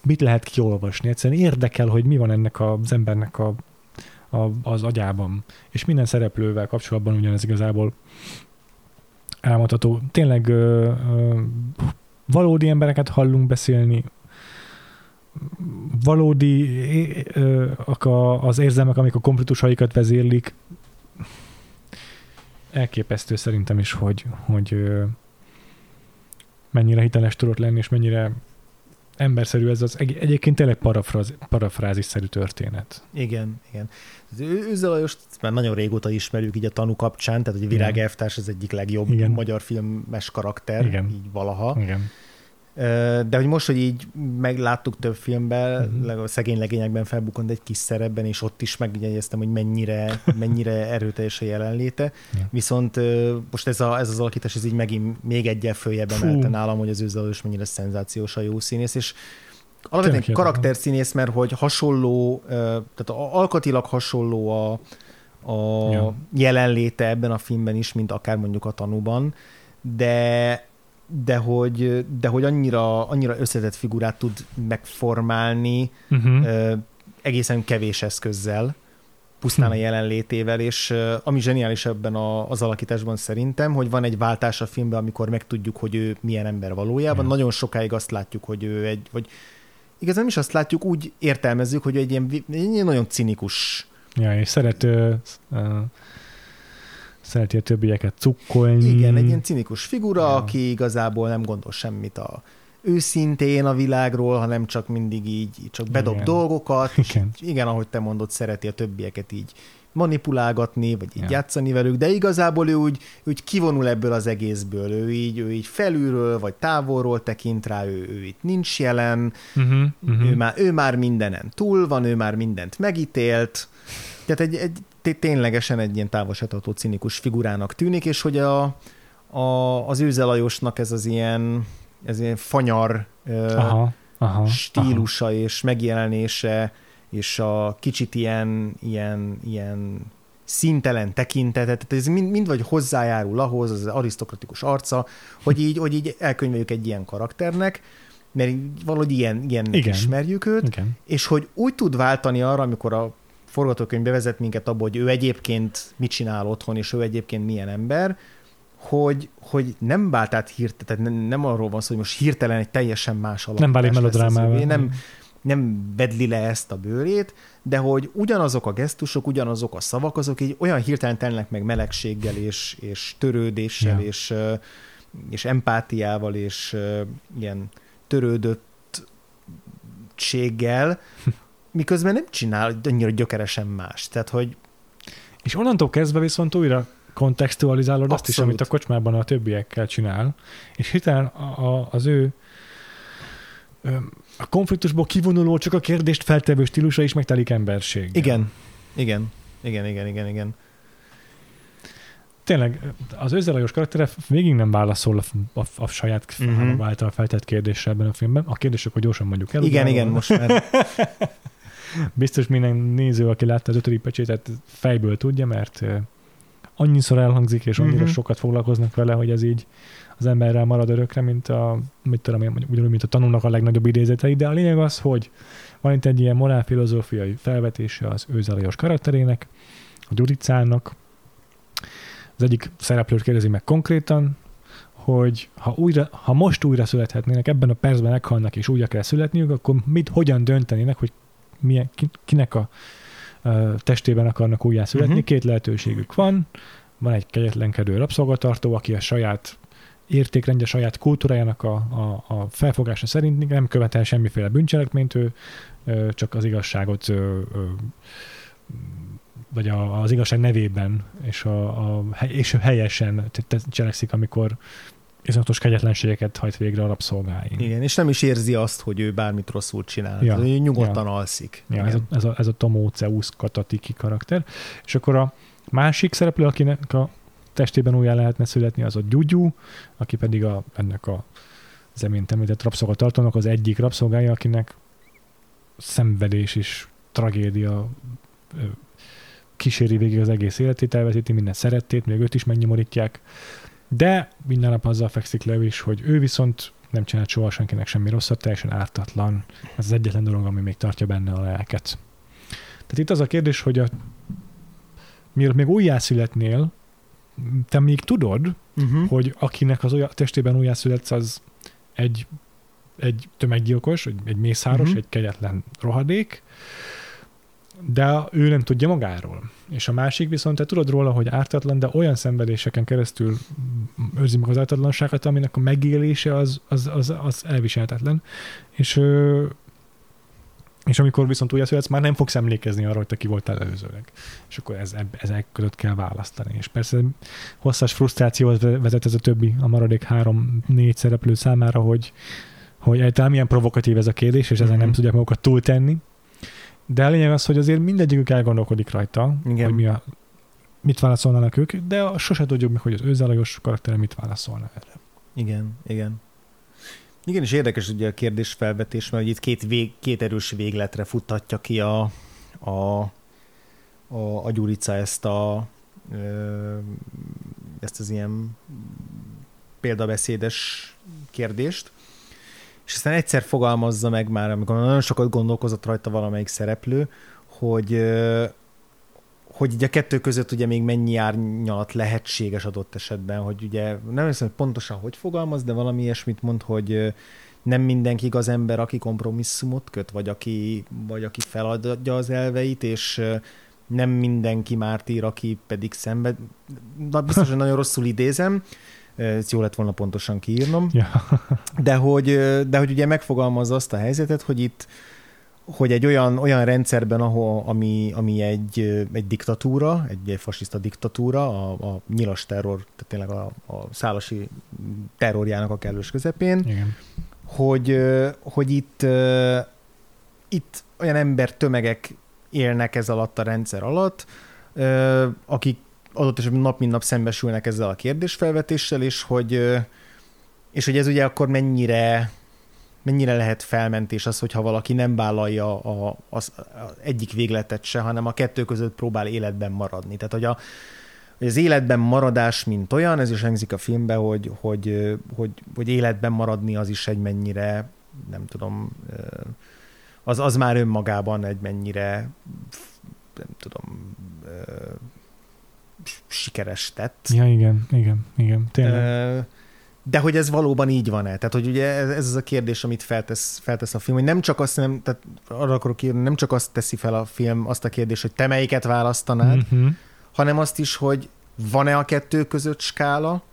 mit lehet kiolvasni. Egyszerűen érdekel, hogy mi van ennek az embernek a a, az agyában. És minden szereplővel kapcsolatban ugyanez igazából elmondható. Tényleg ö, ö, valódi embereket hallunk beszélni, valódi ö, az érzelmek, amik a konfliktusaikat vezérlik. Elképesztő szerintem is, hogy, hogy ö, mennyire hiteles tudott lenni, és mennyire emberszerű ez az egy, egyébként tényleg parafráz, parafrázisszerű történet. Igen, igen. Őzze Lajos már nagyon régóta ismerjük így a tanú kapcsán, tehát hogy Virág Elvtárs az egyik legjobb igen. magyar filmes karakter, igen. így valaha. Igen. De hogy most, hogy így megláttuk több filmben, uh-huh. a szegény legényekben felbukont egy kis szerepben, és ott is megjegyeztem, hogy mennyire, mennyire erőteljes a jelenléte. Ja. Viszont most ez, a, ez az alakítás, ez így megint még egyel följebb emelte nálam, hogy az őzzelős mennyire szenzációs a jó színész, és alapvetően karakterszínész, mert hogy hasonló, tehát alkatilag hasonló a, a ja. jelenléte ebben a filmben is, mint akár mondjuk a tanúban, de de hogy, de hogy annyira, annyira összetett figurát tud megformálni uh-huh. egészen kevés eszközzel, pusztán a hm. jelenlétével, és ami zseniális ebben a, az alakításban szerintem, hogy van egy váltás a filmben, amikor megtudjuk, hogy ő milyen ember valójában. Ja. Nagyon sokáig azt látjuk, hogy ő egy, vagy igazán is azt látjuk, úgy értelmezzük, hogy egy ilyen, egy ilyen nagyon cinikus. Ja, és szeret uh, szereti a többieket cukkolni. Igen, egy ilyen cinikus figura, ja. aki igazából nem gondol semmit a őszintén a világról, hanem csak mindig így csak bedob igen. dolgokat, és igen. igen, ahogy te mondod, szereti a többieket így manipulálgatni, vagy így ja. játszani velük, de igazából ő úgy, úgy kivonul ebből az egészből, ő így, ő így felülről, vagy távolról tekint rá, ő, ő itt nincs jelen, uh-huh, uh-huh. Ő, már, ő már mindenen túl van, ő már mindent megítélt, tehát egy, egy ténylegesen egy ilyen távolságtartó cinikus figurának tűnik, és hogy a, a, az Őzelajosnak ez az ilyen, ez ilyen fanyar aha, aha, stílusa aha. és megjelenése, és a kicsit ilyen, ilyen, ilyen szintelen tekintetet, tehát ez mind, mind vagy hozzájárul ahhoz, az arisztokratikus arca, hogy így, hogy így elkönyveljük egy ilyen karakternek, mert valahogy ilyen, ilyen ismerjük őt, Igen. és hogy úgy tud váltani arra, amikor a forgatókönyv bevezet minket abba, hogy ő egyébként mit csinál otthon, és ő egyébként milyen ember, hogy, hogy nem vált át hirtelen, tehát nem, nem arról van szó, hogy most hirtelen egy teljesen más alap. Nem válik melodrámával. Nem, nem bedli le ezt a bőrét, de hogy ugyanazok a gesztusok, ugyanazok a szavak, azok így olyan hirtelen telnek meg melegséggel és, és törődéssel ja. és, és empátiával és ilyen törődöttséggel, miközben nem csinál annyira gyökeresen más. Tehát, hogy... És onnantól kezdve viszont újra kontextualizálod azt is, amit a kocsmában a többiekkel csinál, és hirtelen a, a, az ő a konfliktusból kivonuló, csak a kérdést feltevő stílusa is megtelik emberség. Igen, igen, igen, igen, igen, igen. Tényleg, az őzelajos karaktere végig nem válaszol a, a, a saját uh-huh. által feltett kérdésre ebben a filmben. A kérdések, hogy gyorsan mondjuk el. Igen, igen, most már. Biztos minden néző, aki látta az ötödik pecsétet, fejből tudja, mert annyiszor elhangzik, és annyira uh-huh. sokat foglalkoznak vele, hogy ez így az emberrel marad örökre, mint a, mit tudom én, ugyanúgy, mint a tanulnak a legnagyobb idézetei, de a lényeg az, hogy van itt egy ilyen morálfilozófiai felvetése az őzelajos karakterének, a Gyuricának. Az egyik szereplőt kérdezi meg konkrétan, hogy ha, újra, ha most újra születhetnének, ebben a percben meghalnak és újra kell születniük, akkor mit, hogyan döntenének, hogy milyen, kinek a testében akarnak újjá születni. Uh-huh. Két lehetőségük van. Van egy kegyetlenkedő rabszolgatartó, aki a saját értékrendje, saját kultúrájának a, a, a felfogása szerint nem követel semmiféle bűncselekményt, ő csak az igazságot vagy a, az igazság nevében, és, a, a, és helyesen cselekszik, amikor iszonyatos kegyetlenségeket hajt végre a rabszolgáin. Igen, és nem is érzi azt, hogy ő bármit rosszul csinál. Ja, ő nyugodtan ja. alszik. Ja, ez a, ez a, ez a Tomóceus Katatiki karakter. És akkor a másik szereplő, akinek a testében újjá lehetne születni, az a Gyugyu, aki pedig a, ennek a az emént említett rabszolgatartónak az egyik rabszolgája, akinek szenvedés és tragédia kíséri végig az egész életét, elveszíti minden szerettét, még őt is megnyomorítják, de minden nap azzal fekszik le is, hogy ő viszont nem csinált soha senkinek semmi rosszat, teljesen ártatlan. Ez az egyetlen dolog, ami még tartja benne a lelket. Tehát itt az a kérdés, hogy a, mielőtt még újjászületnél, te még tudod, uh-huh. hogy akinek az olyan, testében újjászületsz, az egy, egy tömeggyilkos, egy, egy mészáros, uh-huh. egy kegyetlen rohadék, de ő nem tudja magáról. És a másik viszont te tudod róla, hogy ártatlan, de olyan szenvedéseken keresztül őrzi meg az ártatlanságot, aminek a megélése az, az, az, az elviselhetetlen. És, és amikor viszont újjászületsz, már nem fogsz emlékezni arra, hogy te ki voltál előzőleg. És akkor ez, ezek között kell választani. És persze hosszas frusztrációhoz vezet ez a többi, a maradék három-négy szereplő számára, hogy, hogy egyáltalán milyen provokatív ez a kérdés, és ezen mm-hmm. nem mhm. tudják magukat túltenni. De a lényeg az, hogy azért mindegyikük elgondolkodik rajta, Igen. hogy mi a, mit válaszolnának ők, de sose tudjuk meg, hogy az őzelajos karakter mit válaszolna erre. Igen, igen. Igen, és érdekes ugye a kérdés felvetés, mert itt két, vég, két erős végletre futtatja ki a, a, a, a Gyurica ezt a ezt az ilyen példabeszédes kérdést, és aztán egyszer fogalmazza meg már, amikor nagyon sokat gondolkozott rajta valamelyik szereplő, hogy hogy ugye a kettő között ugye még mennyi árnyalat lehetséges adott esetben, hogy ugye nem hiszem, hogy pontosan hogy fogalmaz, de valami ilyesmit mond, hogy nem mindenki az ember, aki kompromisszumot köt, vagy aki, vagy aki feladja az elveit, és nem mindenki mártír, aki pedig szenved. Na, biztos, nagyon rosszul idézem, ezt jó lett volna pontosan kiírnom, ja. de, hogy, de hogy ugye megfogalmazza azt a helyzetet, hogy itt hogy egy olyan, olyan rendszerben, ahol, ami, ami egy, egy diktatúra, egy, egy fasiszta diktatúra, a, a nyilas terror, tehát tényleg a, a szálasi terrorjának a kellős közepén, Igen. Hogy, hogy itt, itt olyan ember tömegek élnek ez alatt a rendszer alatt, akik adott esetben nap mint nap szembesülnek ezzel a kérdésfelvetéssel, és hogy, és hogy ez ugye akkor mennyire mennyire lehet felmentés az, hogyha valaki nem vállalja a, az, az egyik végletet se, hanem a kettő között próbál életben maradni. Tehát, hogy, a, hogy az életben maradás, mint olyan, ez is hangzik a filmbe, hogy, hogy, hogy, hogy életben maradni az is egy mennyire, nem tudom, az, az már önmagában egy mennyire, nem tudom, sikeres tett. Ja, igen, igen, igen, tényleg. De hogy ez valóban így van-e? Tehát, hogy ugye ez, ez az a kérdés, amit feltesz, feltesz a film, hogy nem csak azt nem, tehát arra akarok írni, nem csak azt teszi fel a film, azt a kérdést, hogy te melyiket választanád, uh-huh. hanem azt is, hogy van-e a kettő között skála,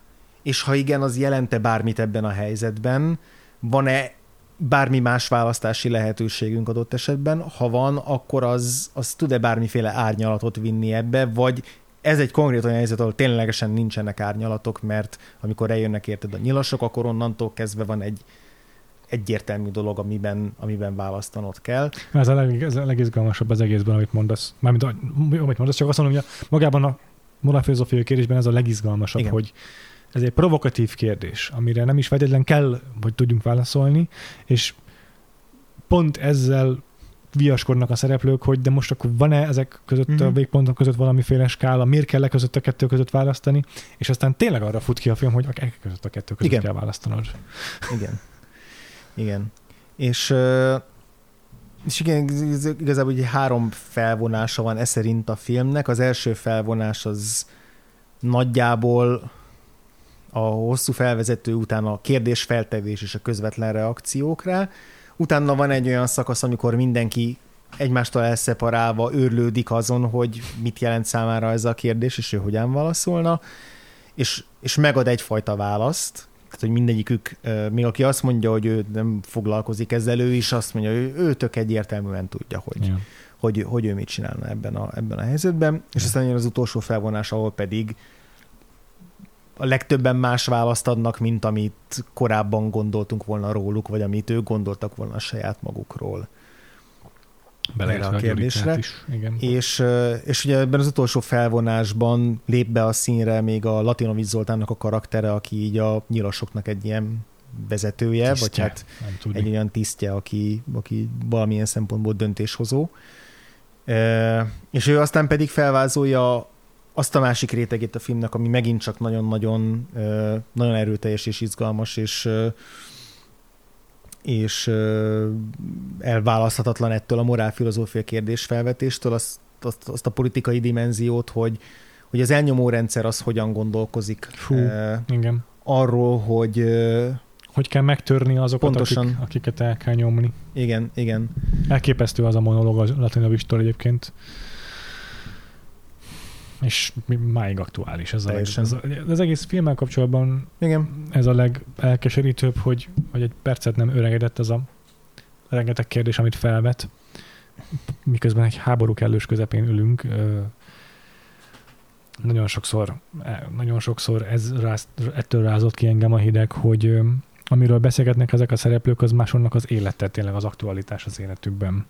és ha igen, az jelente bármit ebben a helyzetben, van-e bármi más választási lehetőségünk adott esetben, ha van, akkor az, az tud-e bármiféle árnyalatot vinni ebbe, vagy ez egy konkrét olyan helyzet, ahol ténylegesen nincsenek árnyalatok, mert amikor eljönnek érted a nyilasok, akkor onnantól kezdve van egy egyértelmű dolog, amiben, amiben választanod kell. Ez a, leg, ez a legizgalmasabb az egészben, amit mondasz. Mármint, amit mondasz, csak azt mondom, hogy magában a morálfilozófiai kérdésben ez a legizgalmasabb, Igen. hogy ez egy provokatív kérdés, amire nem is feltétlenül kell, hogy tudjunk válaszolni, és pont ezzel viaskodnak a szereplők, hogy de most akkor van-e ezek között mm-hmm. a mhm. végpontok között valamiféle skála, miért kell e között a kettő között választani, és aztán tényleg arra fut ki a film, hogy a között a kettő között Igen. kell választanod. Igen. Igen. És, és igen, igazából ugye három felvonása van e szerint a filmnek. Az első felvonás az nagyjából a hosszú felvezető után a kérdésfeltevés és a közvetlen reakciók rá, Utána van egy olyan szakasz, amikor mindenki egymástól elszeparálva őrlődik azon, hogy mit jelent számára ez a kérdés, és ő hogyan válaszolna, és, és megad egyfajta választ, tehát, hogy mindegyikük, még aki azt mondja, hogy ő nem foglalkozik ezzel, ő is azt mondja, hogy ő tök egyértelműen tudja, hogy, yeah. hogy, hogy ő mit csinálna ebben a, ebben a helyzetben, és yeah. aztán jön az utolsó felvonás, ahol pedig a legtöbben más választ adnak, mint amit korábban gondoltunk volna róluk, vagy amit ők gondoltak volna a saját magukról. Bele a kérdésre. Is, igen. És, és ugye ebben az utolsó felvonásban lép be a színre még a Latinovic Zoltánnak a karaktere, aki így a nyilasoknak egy ilyen vezetője, tisztje, vagy hát egy olyan tisztje, aki, aki valamilyen szempontból döntéshozó. És ő aztán pedig felvázolja azt a másik rétegét a filmnek, ami megint csak nagyon-nagyon nagyon erőteljes és izgalmas, és és elválaszthatatlan ettől a morálfilozófia kérdés felvetéstől, azt, azt, azt a politikai dimenziót, hogy, hogy az elnyomó rendszer az hogyan gondolkozik Fú, uh, igen. arról, hogy hogy kell megtörni azokat, pontosan. Akik, akiket el kell nyomni. Igen, igen. Elképesztő az a monológ a Latinovistól egyébként és máig aktuális. Ez, a, ez a, az egész filmmel kapcsolatban Igen. ez a legelkeserítőbb, hogy, hogy egy percet nem öregedett ez a rengeteg kérdés, amit felvet, miközben egy háború kellős közepén ülünk. Nagyon sokszor, e, nagyon sokszor ez ráz, ettől rázott ki engem a hideg, hogy amiről beszélgetnek ezek a szereplők, az másonnak az élete, tényleg az aktualitás az életükben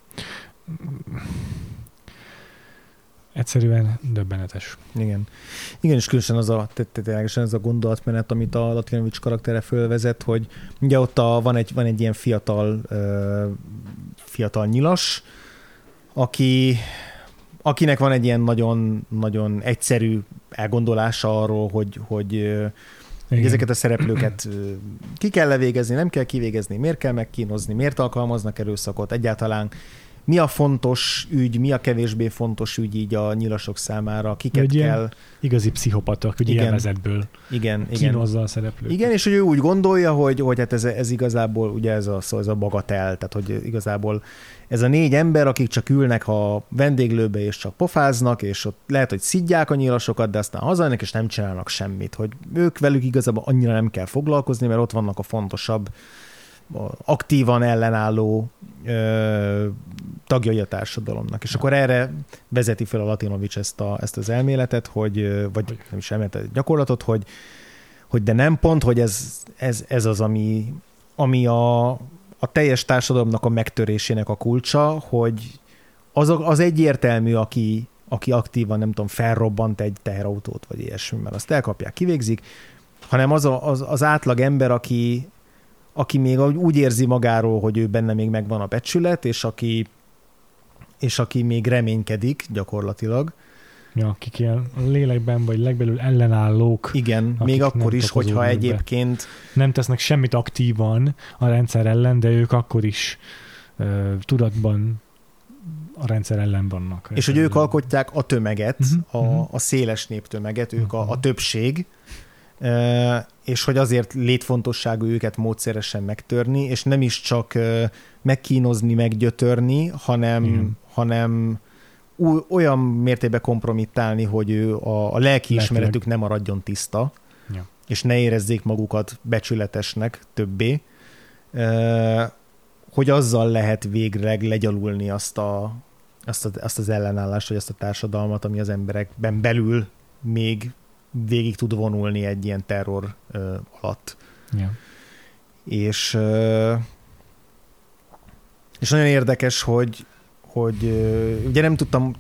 egyszerűen döbbenetes. Igen. Igen, és különösen az a, ténylegesen ez a gondolatmenet, amit a Latinovics karaktere fölvezet, hogy ugye ott a, van, egy, van egy ilyen fiatal, fiatal nyilas, aki, akinek van egy ilyen nagyon, nagyon egyszerű elgondolása arról, hogy, hogy igen. ezeket a szereplőket ki kell levégezni, nem kell kivégezni, miért kell megkínozni, miért alkalmaznak erőszakot, egyáltalán mi a fontos ügy, mi a kevésbé fontos ügy így a nyilasok számára, kiket egy kell... Igazi pszichopata, hogy igen, élvezetből. Igen, kínozza a szereplőt. Igen, és hogy ő úgy gondolja, hogy, hogy hát ez, ez igazából ugye ez a, ez a bagatel, tehát hogy igazából ez a négy ember, akik csak ülnek a vendéglőbe és csak pofáznak, és ott lehet, hogy szidják a nyilasokat, de aztán hazajönnek és nem csinálnak semmit, hogy ők velük igazából annyira nem kell foglalkozni, mert ott vannak a fontosabb aktívan ellenálló ö, tagjai a társadalomnak. És akkor erre vezeti fel a Latinovics ezt, a, ezt az elméletet, hogy, vagy nem is elméletet, gyakorlatot, hogy, hogy de nem pont, hogy ez, ez, ez az, ami, ami a, a teljes társadalomnak a megtörésének a kulcsa, hogy az, az egyértelmű, aki, aki aktívan, nem tudom, felrobbant egy teherautót, vagy ilyesmi, mert azt elkapják, kivégzik, hanem az, a, az, az átlag ember, aki, aki még úgy érzi magáról, hogy ő benne még megvan a becsület, és aki, és aki még reménykedik gyakorlatilag. Ja, akik ilyen lélekben vagy legbelül ellenállók. Igen, még akkor is, hogyha egyébként... Be. Nem tesznek semmit aktívan a rendszer ellen, de ők akkor is uh, tudatban a rendszer ellen vannak. És hogy ők alkotják a tömeget, uh-huh, a, uh-huh. a széles néptömeget, ők uh-huh. a, a mhm. többség, és hogy azért létfontosságú őket módszeresen megtörni, és nem is csak megkínozni, meggyötörni, hanem, Igen. hanem olyan mértékben kompromittálni, hogy ő a, a lelki ismeretük nem maradjon tiszta, ja. és ne érezzék magukat becsületesnek többé, hogy azzal lehet végleg legyalulni azt, a, azt, a, azt az ellenállást, vagy azt a társadalmat, ami az emberekben belül még végig tud vonulni egy ilyen terror ö, alatt. Ja. És, ö, és nagyon érdekes, hogy, hogy ugye nem tudtam,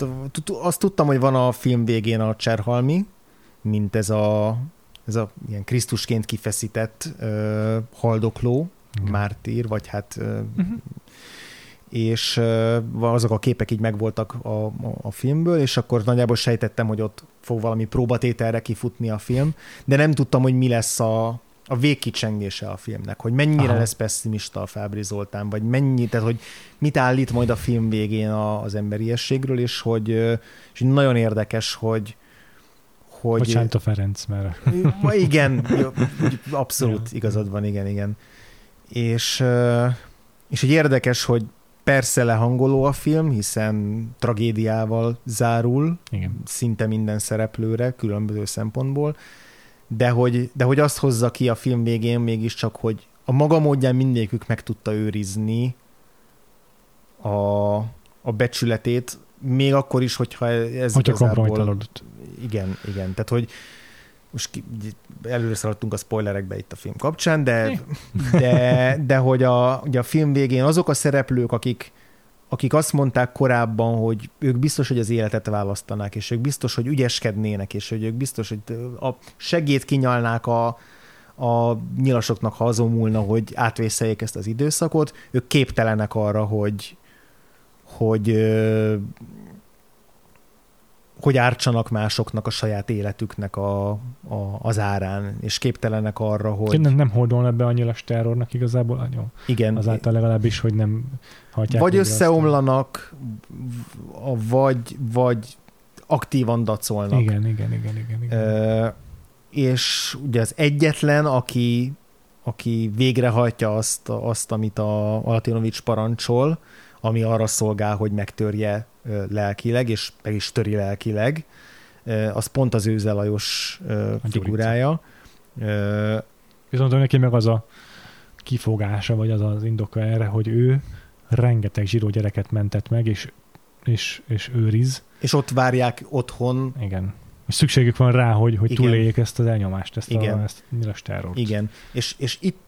azt tudtam, hogy van a film végén a Cserhalmi, mint ez a, ez a ilyen Krisztusként kifeszített ö, haldokló, Igen. mártír, vagy hát ö, uh-huh és azok a képek így megvoltak a, a, filmből, és akkor nagyjából sejtettem, hogy ott fog valami próbatételre kifutni a film, de nem tudtam, hogy mi lesz a, a végkicsengése a filmnek, hogy mennyire Aha. lesz pessimista a Fábri Zoltán, vagy mennyi, tehát hogy mit állít majd a film végén a, az emberiességről, és hogy és nagyon érdekes, hogy hogy... Bocsánat a Ferenc, mert... Igen, abszolút igazad van, igen, igen. És, és hogy érdekes, hogy Persze lehangoló a film, hiszen tragédiával zárul, Igen. szinte minden szereplőre, különböző szempontból, de hogy, de hogy azt hozza ki a film végén mégiscsak, hogy a maga módján mindegyikük meg tudta őrizni a, a becsületét, még akkor is, hogyha ez hogyha igazából... Igen, igen. Tehát, hogy, most ki, előre szaladtunk a spoilerekbe itt a film kapcsán, de, de, de hogy a, ugye a film végén azok a szereplők, akik, akik azt mondták korábban, hogy ők biztos, hogy az életet választanák, és ők biztos, hogy ügyeskednének, és hogy ők biztos, hogy a segét kinyalnák a, a nyilasoknak, ha azon hogy átvészeljék ezt az időszakot, ők képtelenek arra, hogy, hogy hogy ártsanak másoknak a saját életüknek a, a, az árán, és képtelenek arra, hogy... Nem, nem hordolnak be a nyilas terrornak igazából, jó. Igen. Azáltal legalábbis, hogy nem hagyják... Vagy összeomlanak, vagy, vagy aktívan dacolnak. Igen, igen, igen, igen. igen. E, és ugye az egyetlen, aki, aki végrehajtja azt, azt amit a Latinovics parancsol, ami arra szolgál, hogy megtörje lelkileg, és meg is töri lelkileg, az pont az Őze Lajos figurája. Viszont neki meg az a kifogása, vagy az az indoka erre, hogy ő rengeteg zsíró gyereket mentett meg, és, és, és őriz. És ott várják otthon. Igen. És szükségük van rá, hogy, hogy túléljék ezt az elnyomást, ezt Igen. a, ezt a Igen. És, és itt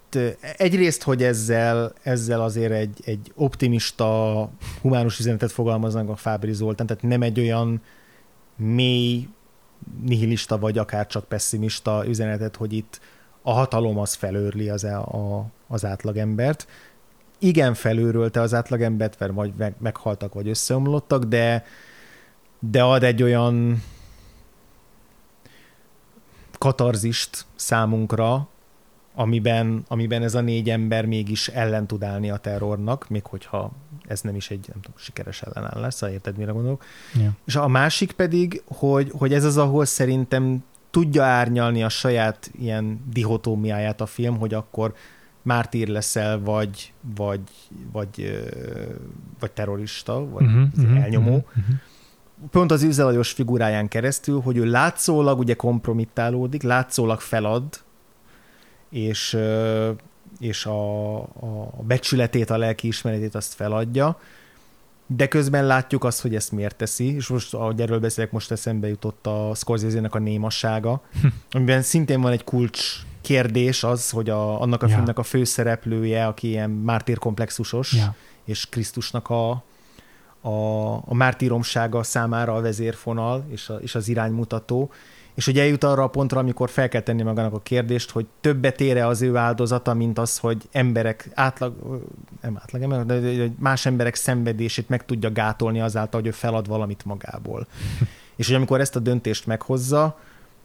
egyrészt, hogy ezzel, ezzel azért egy, egy optimista, humánus üzenetet fogalmaznak a Fábri Zoltán, tehát nem egy olyan mély, nihilista vagy akár csak pessimista üzenetet, hogy itt a hatalom az felőrli az, e, a, az átlagembert. Igen, felőrölte az átlagembert, mert vagy meg, meghaltak, vagy összeomlottak, de, de ad egy olyan katarzist számunkra, amiben, amiben ez a négy ember mégis ellen tud állni a terrornak, még hogyha ez nem is egy nem tudom, sikeres ellenáll lesz, érted, mire gondolok. Ja. És a másik pedig, hogy, hogy ez az, ahol szerintem tudja árnyalni a saját ilyen dihotómiáját a film, hogy akkor mártír leszel, vagy, vagy, vagy, vagy terrorista, vagy uh-huh, uh-huh, elnyomó. Uh-huh. Pont az üzelajos figuráján keresztül, hogy ő látszólag ugye kompromittálódik, látszólag felad, és, és a, a becsületét, a lelkiismeretét azt feladja, de közben látjuk azt, hogy ezt miért teszi, és most, ahogy erről beszélek, most eszembe jutott a Scorsese-nek a némassága, amiben szintén van egy kulcs kérdés az, hogy a, annak a ja. filmnek a főszereplője, aki ilyen mártírkomplexusos, ja. és Krisztusnak a, a, a mártíromsága számára a vezérfonal és, a, és az iránymutató, és hogy eljut arra a pontra, amikor fel kell tenni magának a kérdést, hogy többet ére az ő áldozata, mint az, hogy emberek átlag, nem átlag, ember, de más emberek szenvedését meg tudja gátolni azáltal, hogy ő felad valamit magából. és hogy amikor ezt a döntést meghozza,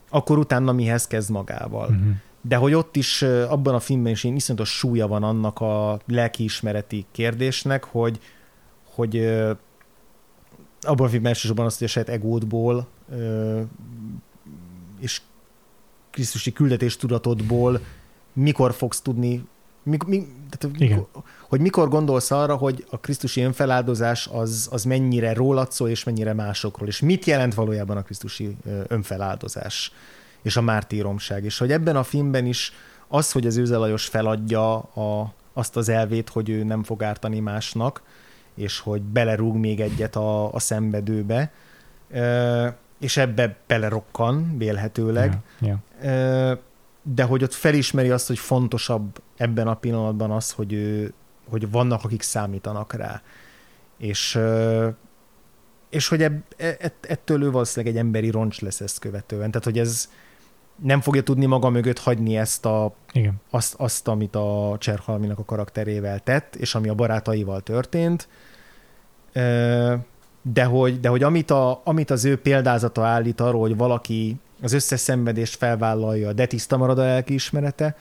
akkor utána mihez kezd magával. Uh-huh. De hogy ott is, abban a filmben is én iszonyatos súlya van annak a lelkiismereti kérdésnek, hogy, hogy abban a filmben elsősorban azt, hogy a saját egódból és Krisztusi küldetés tudatodból mikor fogsz tudni, mi, mi, tehát, Igen. hogy mikor gondolsz arra, hogy a Krisztusi önfeláldozás az, az mennyire rólad szól, és mennyire másokról, és mit jelent valójában a Krisztusi önfeláldozás és a mártíromság, és hogy ebben a filmben is az, hogy az Őzelajos feladja a, azt az elvét, hogy ő nem fog ártani másnak, és hogy belerúg még egyet a, a szenvedőbe, és ebbe belerokkan, vélhetőleg. Yeah, yeah. De hogy ott felismeri azt, hogy fontosabb ebben a pillanatban az, hogy, ő, hogy vannak, akik számítanak rá. És, és hogy ebb, e, ettől ő valószínűleg egy emberi roncs lesz ezt követően. Tehát, hogy ez nem fogja tudni maga mögött hagyni ezt a, Igen. Azt, azt, amit a Cserhalminak a karakterével tett, és ami a barátaival történt de hogy, de hogy amit, a, amit az ő példázata állít arról, hogy valaki az összes szenvedést felvállalja, de tiszta marad a lelkiismerete,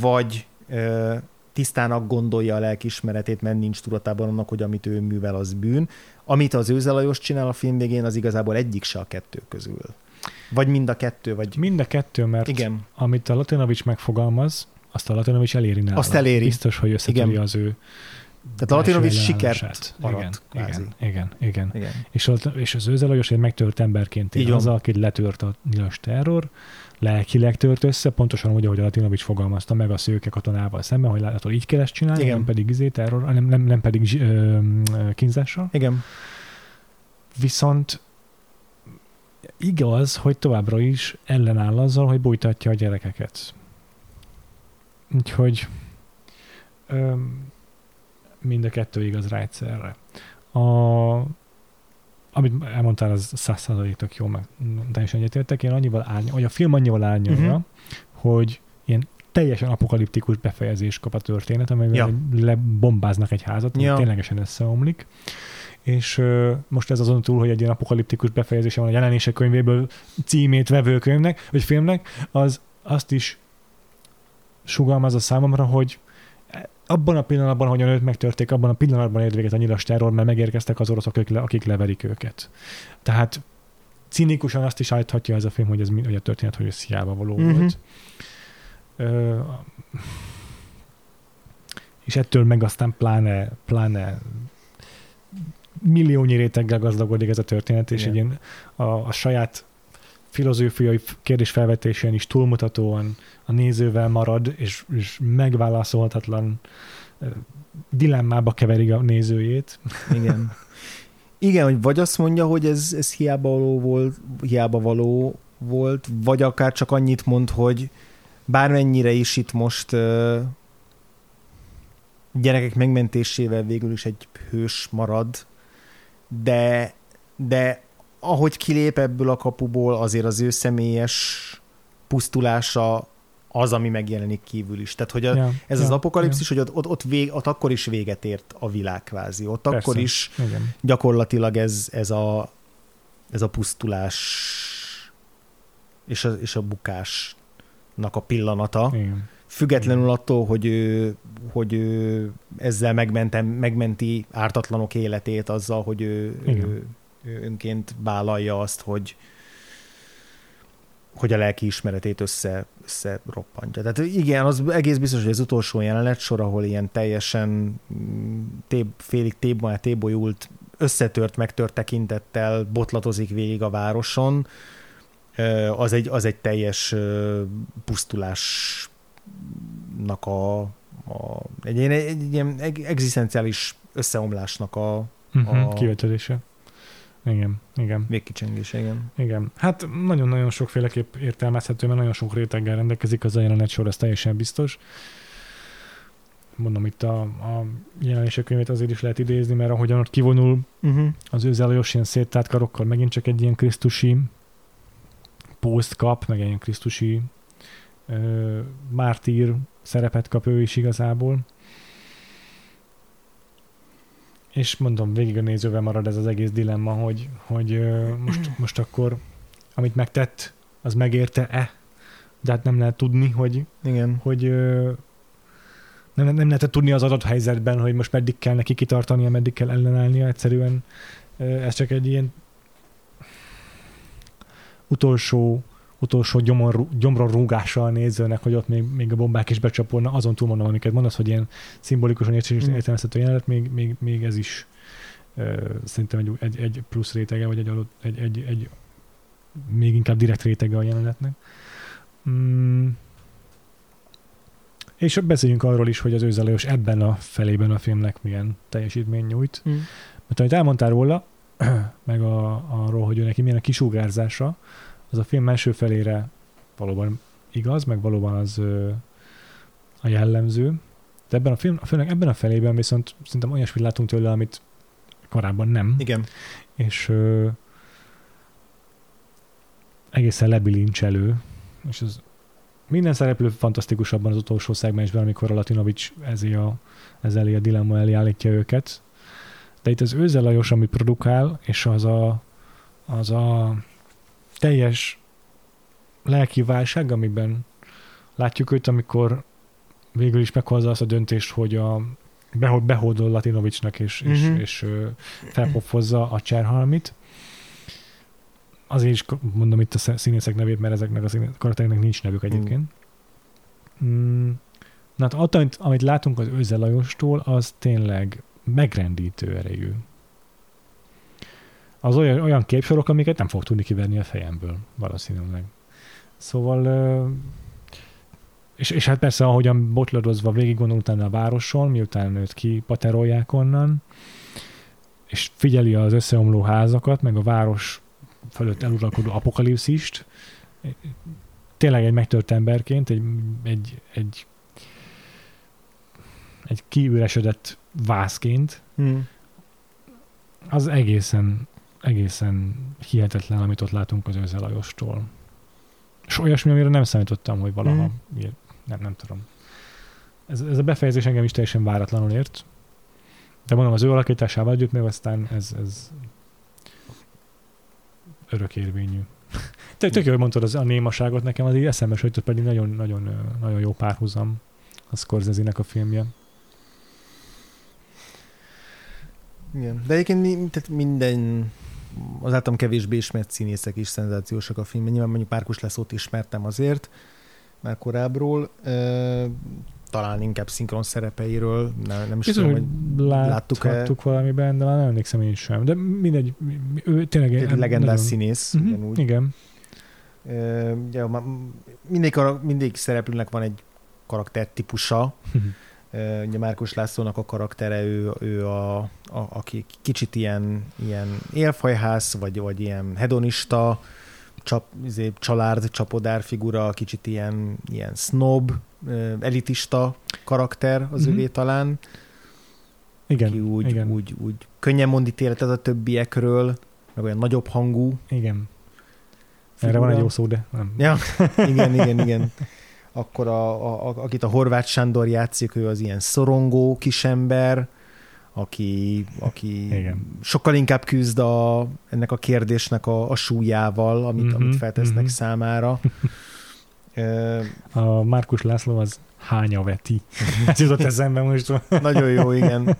vagy ö, tisztának gondolja a lelkiismeretét, mert nincs tudatában annak, hogy amit ő művel, az bűn. Amit az Őzelajos csinál a film végén, az igazából egyik se a kettő közül. Vagy mind a kettő, vagy... Mind a kettő, mert Igen. amit a Latinovics megfogalmaz, azt a Latinovics eléri nála. Azt eléri. Biztos, hogy összetöri az ő tehát a Latinovic sikert maradt. Igen, igen, igen, igen, igen. És, az, és az Őzelajos egy megtört emberként él az, aki letört a nyilas terror, lelkileg tört össze, pontosan úgy, ahogy a Latinovics fogalmazta meg a szőke katonával szemben, hogy láthatod, így kell ezt csinálni, Igen. nem pedig izé terror, nem, nem, nem pedig ö, kínzással. Igen. Viszont igaz, hogy továbbra is ellenáll azzal, hogy bújtatja a gyerekeket. Úgyhogy mind a kettő igaz rá egyszerre. A, amit elmondtál, az száz tök jó, meg teljesen egyetértek. Én annyival árnyal, vagy a film annyival árnyalja, uh-huh. hogy ilyen teljesen apokaliptikus befejezés kap a történet, amivel ja. lebombáznak egy házat, ja. ténylegesen összeomlik. És uh, most ez azon túl, hogy egy ilyen apokaliptikus befejezése van a jelenések könyvéből címét vevő könyvnek, vagy filmnek, az azt is sugalmaz a számomra, hogy abban a pillanatban, hogy a nőt megtörték, abban a pillanatban ért véget a nyilas terror, mert megérkeztek az oroszok, akik, le, akik leverik őket. Tehát cinikusan azt is állíthatja ez a film, hogy ez hogy a történet, hogy ez hiába való mm-hmm. volt. Ö, és ettől meg aztán pláne, pláne milliónyi réteggel gazdagodik ez a történet, és Igen. egy ilyen a, a saját filozófiai kérdés felvetésén is túlmutatóan a nézővel marad, és, és megválaszolhatatlan dilemmába keveri a nézőjét. Igen. Igen, hogy vagy azt mondja, hogy ez, ez hiába való volt, hiába való volt, vagy akár csak annyit mond, hogy bármennyire is itt most uh, gyerekek megmentésével végül is egy hős marad, de, de ahogy kilép ebből a kapuból, azért az ő személyes pusztulása az, ami megjelenik kívül is. Tehát, hogy a, ja, ez ja, az apokalipszis, ja. hogy ott, ott, ott, vég, ott akkor is véget ért a világ kvázi. Ott Persze, akkor is igen. gyakorlatilag ez, ez, a, ez a pusztulás és a, és a bukásnak a pillanata. Igen. Függetlenül igen. attól, hogy ő, hogy ő ezzel megmentem, megmenti ártatlanok életét azzal, hogy ő, ő, ő önként vállalja azt, hogy, hogy a lelki ismeretét össze, összeroppantja. Tehát igen, az egész biztos, hogy az utolsó jelenet sor, ahol ilyen teljesen mm, téb, félig téb, tébolyult, összetört, megtört tekintettel botlatozik végig a városon, az egy, az egy teljes pusztulásnak a, a egy, ilyen, egy ilyen egzisztenciális összeomlásnak a, uh-huh, a kivetődése. Igen, igen. Végkicsengés, igen. Igen. Hát nagyon-nagyon sokféleképp értelmezhető, mert nagyon sok réteggel rendelkezik az a jelenet sor, ez teljesen biztos. mondom itt a, a jelenések könyvét azért is lehet idézni, mert ahogyan ott kivonul Uh-huh. az ő Lajos ilyen széttárt karokkal, megint csak egy ilyen krisztusi pószt kap, meg egy ilyen krisztusi ö, mártír szerepet kap ő is igazából. És mondom, végig a nézővel marad ez az egész dilemma, hogy, hogy most, most akkor, amit megtett, az megérte-e? De hát nem lehet tudni, hogy, Igen. hogy nem, nem lehetett tudni az adott helyzetben, hogy most meddig kell neki kitartania, meddig kell ellenállnia, egyszerűen ez csak egy ilyen utolsó, utolsó gyomor, gyomra rúgással nézőnek, hogy ott még, még a bombák is becsapolna, azon túl mondom, amiket mondasz, hogy ilyen szimbolikusan Mm. értelmezhető jelenet, még, még, még ez is ö, szerintem egy, egy, egy plusz rétege, vagy egy, adott, egy, egy, egy még inkább direkt rétege a jelenetnek. Mm. És beszéljünk arról is, hogy az őzelős ebben a felében a filmnek milyen teljesítmény nyújt. Mm. Mert amit elmondtál róla, meg a, arról, hogy ő neki milyen a kisugárzása, az a film első felére valóban igaz, meg valóban az ö, a jellemző. De ebben a film, főleg ebben a felében viszont szerintem olyasmit látunk tőle, amit korábban nem. Igen. És ö, egészen lebilincselő, és az minden szereplő fantasztikusabban az utolsó szegmensben, amikor a Latinovics ezé a, ezzel a dilemma elé állítja őket. De itt az Őze Lajos, ami produkál, és az a, az a teljes lelki válság, amiben látjuk őt, amikor végül is meghozza azt a döntést, hogy a behol, behódol Latinovicsnak, és, és, Mhm. és ö, felpofozza a cserhalmit. Azért is mondom itt a sz- színészek nevét, mert ezeknek a színész- karaktereknek nincs nevük egyébként. Mm. Na hát amit, amit látunk az Őze Lajostól, az tényleg megrendítő erejű. Az olyan, olyan képsorok, amiket nem fog tudni kiverni a fejemből, valószínűleg. Szóval, és, és hát persze, ahogyan botladozva végig gondol utána a városon, miután őt kipaterolják onnan, és figyeli az összeomló házakat, meg a város fölött eluralkodó apokalipszist, tényleg egy megtört emberként, egy, egy, egy, egy kiüresedett vászként, Mm. az egészen, egészen hihetetlen, amit ott látunk az Őze Lajostól. És olyasmi, amire nem számítottam, hogy valaha mm. nem, nem tudom. Ez, ez a befejezés engem is teljesen váratlanul ért. De mondom, az ő alakításával együtt, meg aztán ez, ez örökérvényű. Tök, tök jó, hogy mondtad az, a némaságot nekem, az így eszembe sütött, pedig nagyon, nagyon, nagyon jó párhuzam a Scorsese-nek a filmje. Igen. De egyébként tehát minden az általam kevésbé ismert színészek is szenzációsak a filmben. Nyilván mondjuk Márkus Leszót ismertem azért, már korábbról. Talán inkább szinkron szerepeiről, nem, nem is Biztos, tudom, hogy hogy láttuk láttuk-e. valamiben, de már nem emlékszem én sem. De mindegy, ő tényleg egy legendás nagyon- színész, Mhm, ugyanúgy. Igen. Ugye, mindig, mindig szereplőnek van egy karaktertípusa. Ö, Ugye Márkus Lászlónak a karaktere, ő, ő a, a, aki kicsit ilyen, ilyen élfajház, vagy, vagy ilyen hedonista, csap, izé, család, csapodár figura, kicsit ilyen, ilyen snob, elitista karakter az Mhm. övé talán, Igen, aki úgy, igen. úgy, úgy könnyen mond ítéletet a többiekről, meg olyan nagyobb hangú igen. Erre figura. van egy jó szó, de nem. Ja, igen, igen, igen. Akkor a, a, a, akit a Horváth Sándor játszik, ő az ilyen szorongó kisember, aki, aki Igen. sokkal inkább küzd a, ennek a kérdésnek a, a súlyával, amit, Mhm, amit feltesznek mhm. számára. A Márkus László az hánya veti. Ez jutott eszembe most. nagyon jó, igen.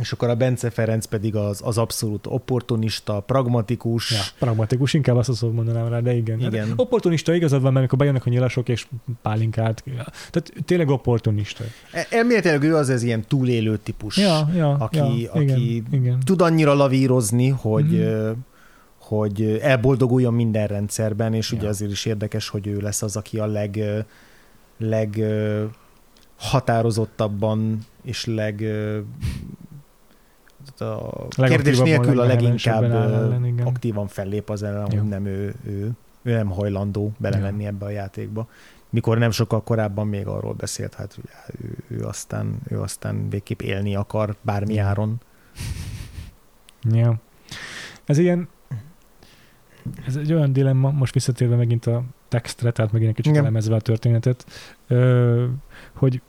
És akkor a Bence Ferenc pedig az, az abszolút opportunista, pragmatikus. Ja, pragmatikus, inkább azt szót mondanám rá, de igen. Igen. Hát, opportunista igazad van, mert amikor bejönnek a nyilasok és pálinkát. Tehát tényleg opportunista. E- Elméletileg ő az ez ilyen túlélő típus. Ja, ja, aki, ja, aki igen, igen. tud annyira lavírozni, hogy, Mhm. ö, hogy elboldoguljon minden rendszerben, és ugye Ja. azért is érdekes, hogy ő lesz az, aki a leg, leg határozottabban és leg ö, a kérdés nélkül a leginkább ellen, aktívan fellép az ellen, Jó. hogy nem ő, ő, ő nem hajlandó belemenni ebbe a játékba. mikor nem sokkal korábban még arról beszélt, hát ugye, ő, ő, aztán, ő aztán végképp élni akar bármi áron. Ja. Ez ilyen, ez egy olyan dilemma, most visszatérve megint a textre, tehát megint egy kicsit Igen. elemezve a történetet, hogy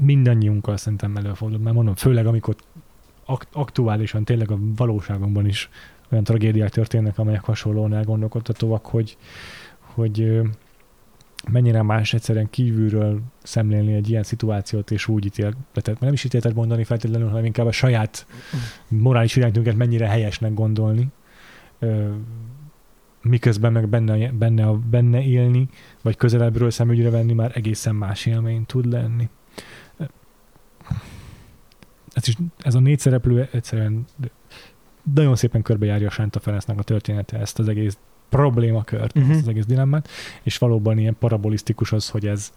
mindannyiunkkal szerintem előfordul, mert mondom, főleg amikor aktuálisan, tényleg a valóságunkban is olyan tragédiák történnek, amelyek hasonlóan elgondolkodtatóak, hogy, hogy mennyire más egyszerűen kívülről szemlélni egy ilyen szituációt, és úgy ítéltetet, mert nem is ítéltet mondani feltétlenül, hanem inkább a saját morális iránytünket mennyire helyesnek gondolni, miközben meg benne, benne, benne élni, vagy közelebbről szemügyre venni már egészen más élmény tud lenni. Ez, is, ez a négy szereplő egyszerűen nagyon szépen körbejárja Sánta Ferencnek a története ezt az egész problémakört, uh-huh. ezt az egész dilemmát, és valóban ilyen parabolisztikus az, hogy ez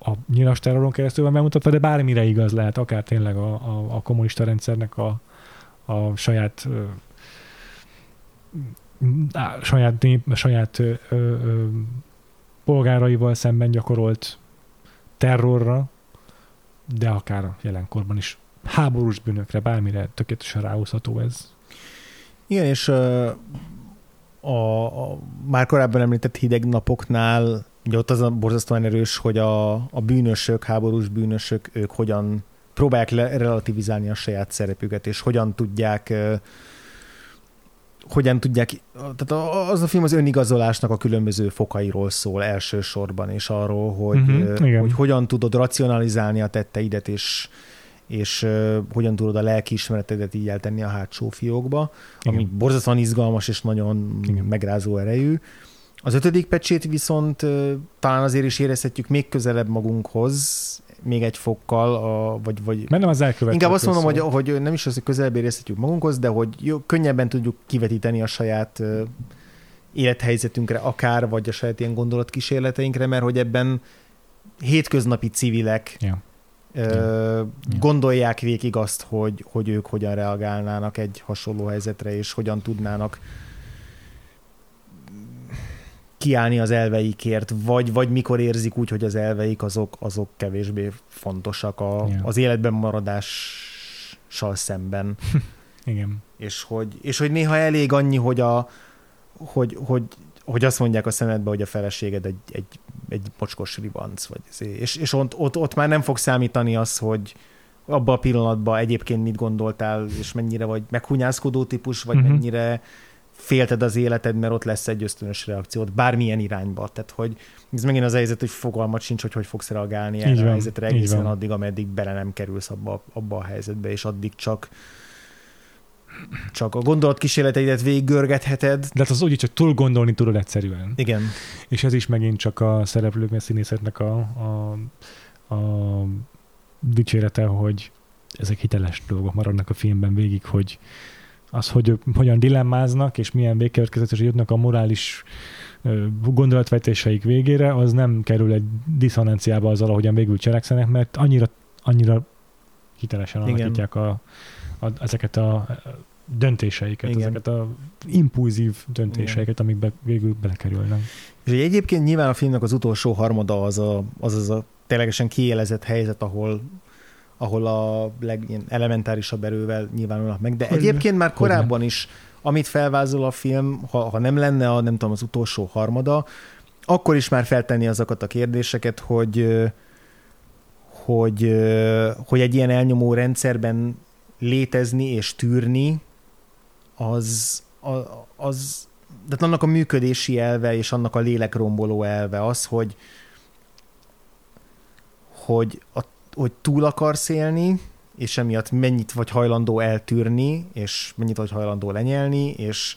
a nyilas terroron keresztül van bemutatva, de bármire igaz lehet, akár tényleg a, a, a kommunista rendszernek a, a saját á, saját, nép, a saját ö, ö, polgáraival szemben gyakorolt terrorra, de akár a jelenkorban is háborús bűnökre, bármire tökéletesen ráhúzható ez. Igen, és ö, a, a már korábban említett hideg napoknál ugye ott az a borzasztóan erős, hogy a, a bűnösök, háborús bűnösök, ők hogyan próbálják le, relativizálni a saját szerepüket, és hogyan tudják ö, hogyan tudják, tehát az a film az önigazolásnak a különböző fokairól szól elsősorban, és arról, hogy, uh-huh, hogy hogyan tudod racionalizálni a tetteidet, és, és uh, hogyan tudod a lelkiismeretedet így eltenni a hátsó fiókba, Igen. ami borzasztóan izgalmas és nagyon Igen. Megrázó erejű. Az ötödik pecsét viszont talán azért is érezhetjük még közelebb magunkhoz, még egy fokkal, a, vagy, vagy Mert nem az elkövető. inkább azt mondom, hogy, hogy nem is az, hogy közelebb érezhetjük magunkhoz, de hogy jó, könnyebben tudjuk kivetíteni a saját ö, élethelyzetünkre akár, vagy a saját ilyen gondolatkísérleteinkre, mert hogy ebben hétköznapi civilek Ja. ö, gondolják végig azt, hogy, hogy ők hogyan reagálnának egy hasonló helyzetre, és hogyan tudnának kiállni az elveikért, vagy, vagy mikor érzik úgy, hogy az elveik azok, azok kevésbé fontosak a, Ja. az életben maradással szemben. Igen. És hogy, és hogy néha elég annyi, hogy, a, hogy, hogy, hogy azt mondják a szemedbe, hogy a feleséged egy, egy, egy mocskos ribanc, vagy izé. és, és ott, ott, ott már nem fog számítani az, hogy abban a pillanatban egyébként mit gondoltál, és mennyire vagy meghunyászkodó típus, vagy uh-huh. mennyire félted az életed, mert ott lesz egy ösztönös reakciót, bármilyen irányba. Tehát, hogy ez megint az helyzet, hogy fogalmat sincs, hogy hogy fogsz reagálni erre a helyzetre egészen addig, ameddig bele nem kerülsz abba, abba a helyzetbe, és addig csak csak a gondolatkísérleteidet végiggörgetheted. De hát az úgy, csak túl gondolni tudod egyszerűen. Igen. És ez is megint csak a szereplők, a színészetnek a, a, a dicsérete, hogy ezek hiteles dolgok maradnak a filmben végig, hogy az, hogy ők hogyan dilemmáznak, és milyen végkövetkezetesre jutnak a morális gondolatvetéseik végére, az nem kerül egy diszonanciába azzal, ahogyan végül cselekszenek, mert annyira, annyira hitelesen Igen. alakítják a, a, ezeket a döntéseiket, Igen. ezeket a impulzív döntéseiket, amikbe végül belekerülnek. És egyébként nyilván a filmnek az utolsó harmada az a, az, az a ténylegesen kiélezett helyzet, ahol ahol a legilyen elementárisabb erővel nyilvánulnak meg, de Hogyne. egyébként már Hogyne. korábban is, amit felvázol a film, ha, ha nem lenne a, nem tudom, az utolsó harmada, akkor is már feltenni azokat a kérdéseket, hogy hogy, hogy egy ilyen elnyomó rendszerben létezni és tűrni, az, az de annak a működési elve és annak a lélekromboló elve az, hogy hogy, a, hogy túl akarsz élni, és emiatt mennyit vagy hajlandó eltűrni, és mennyit vagy hajlandó lenyelni, és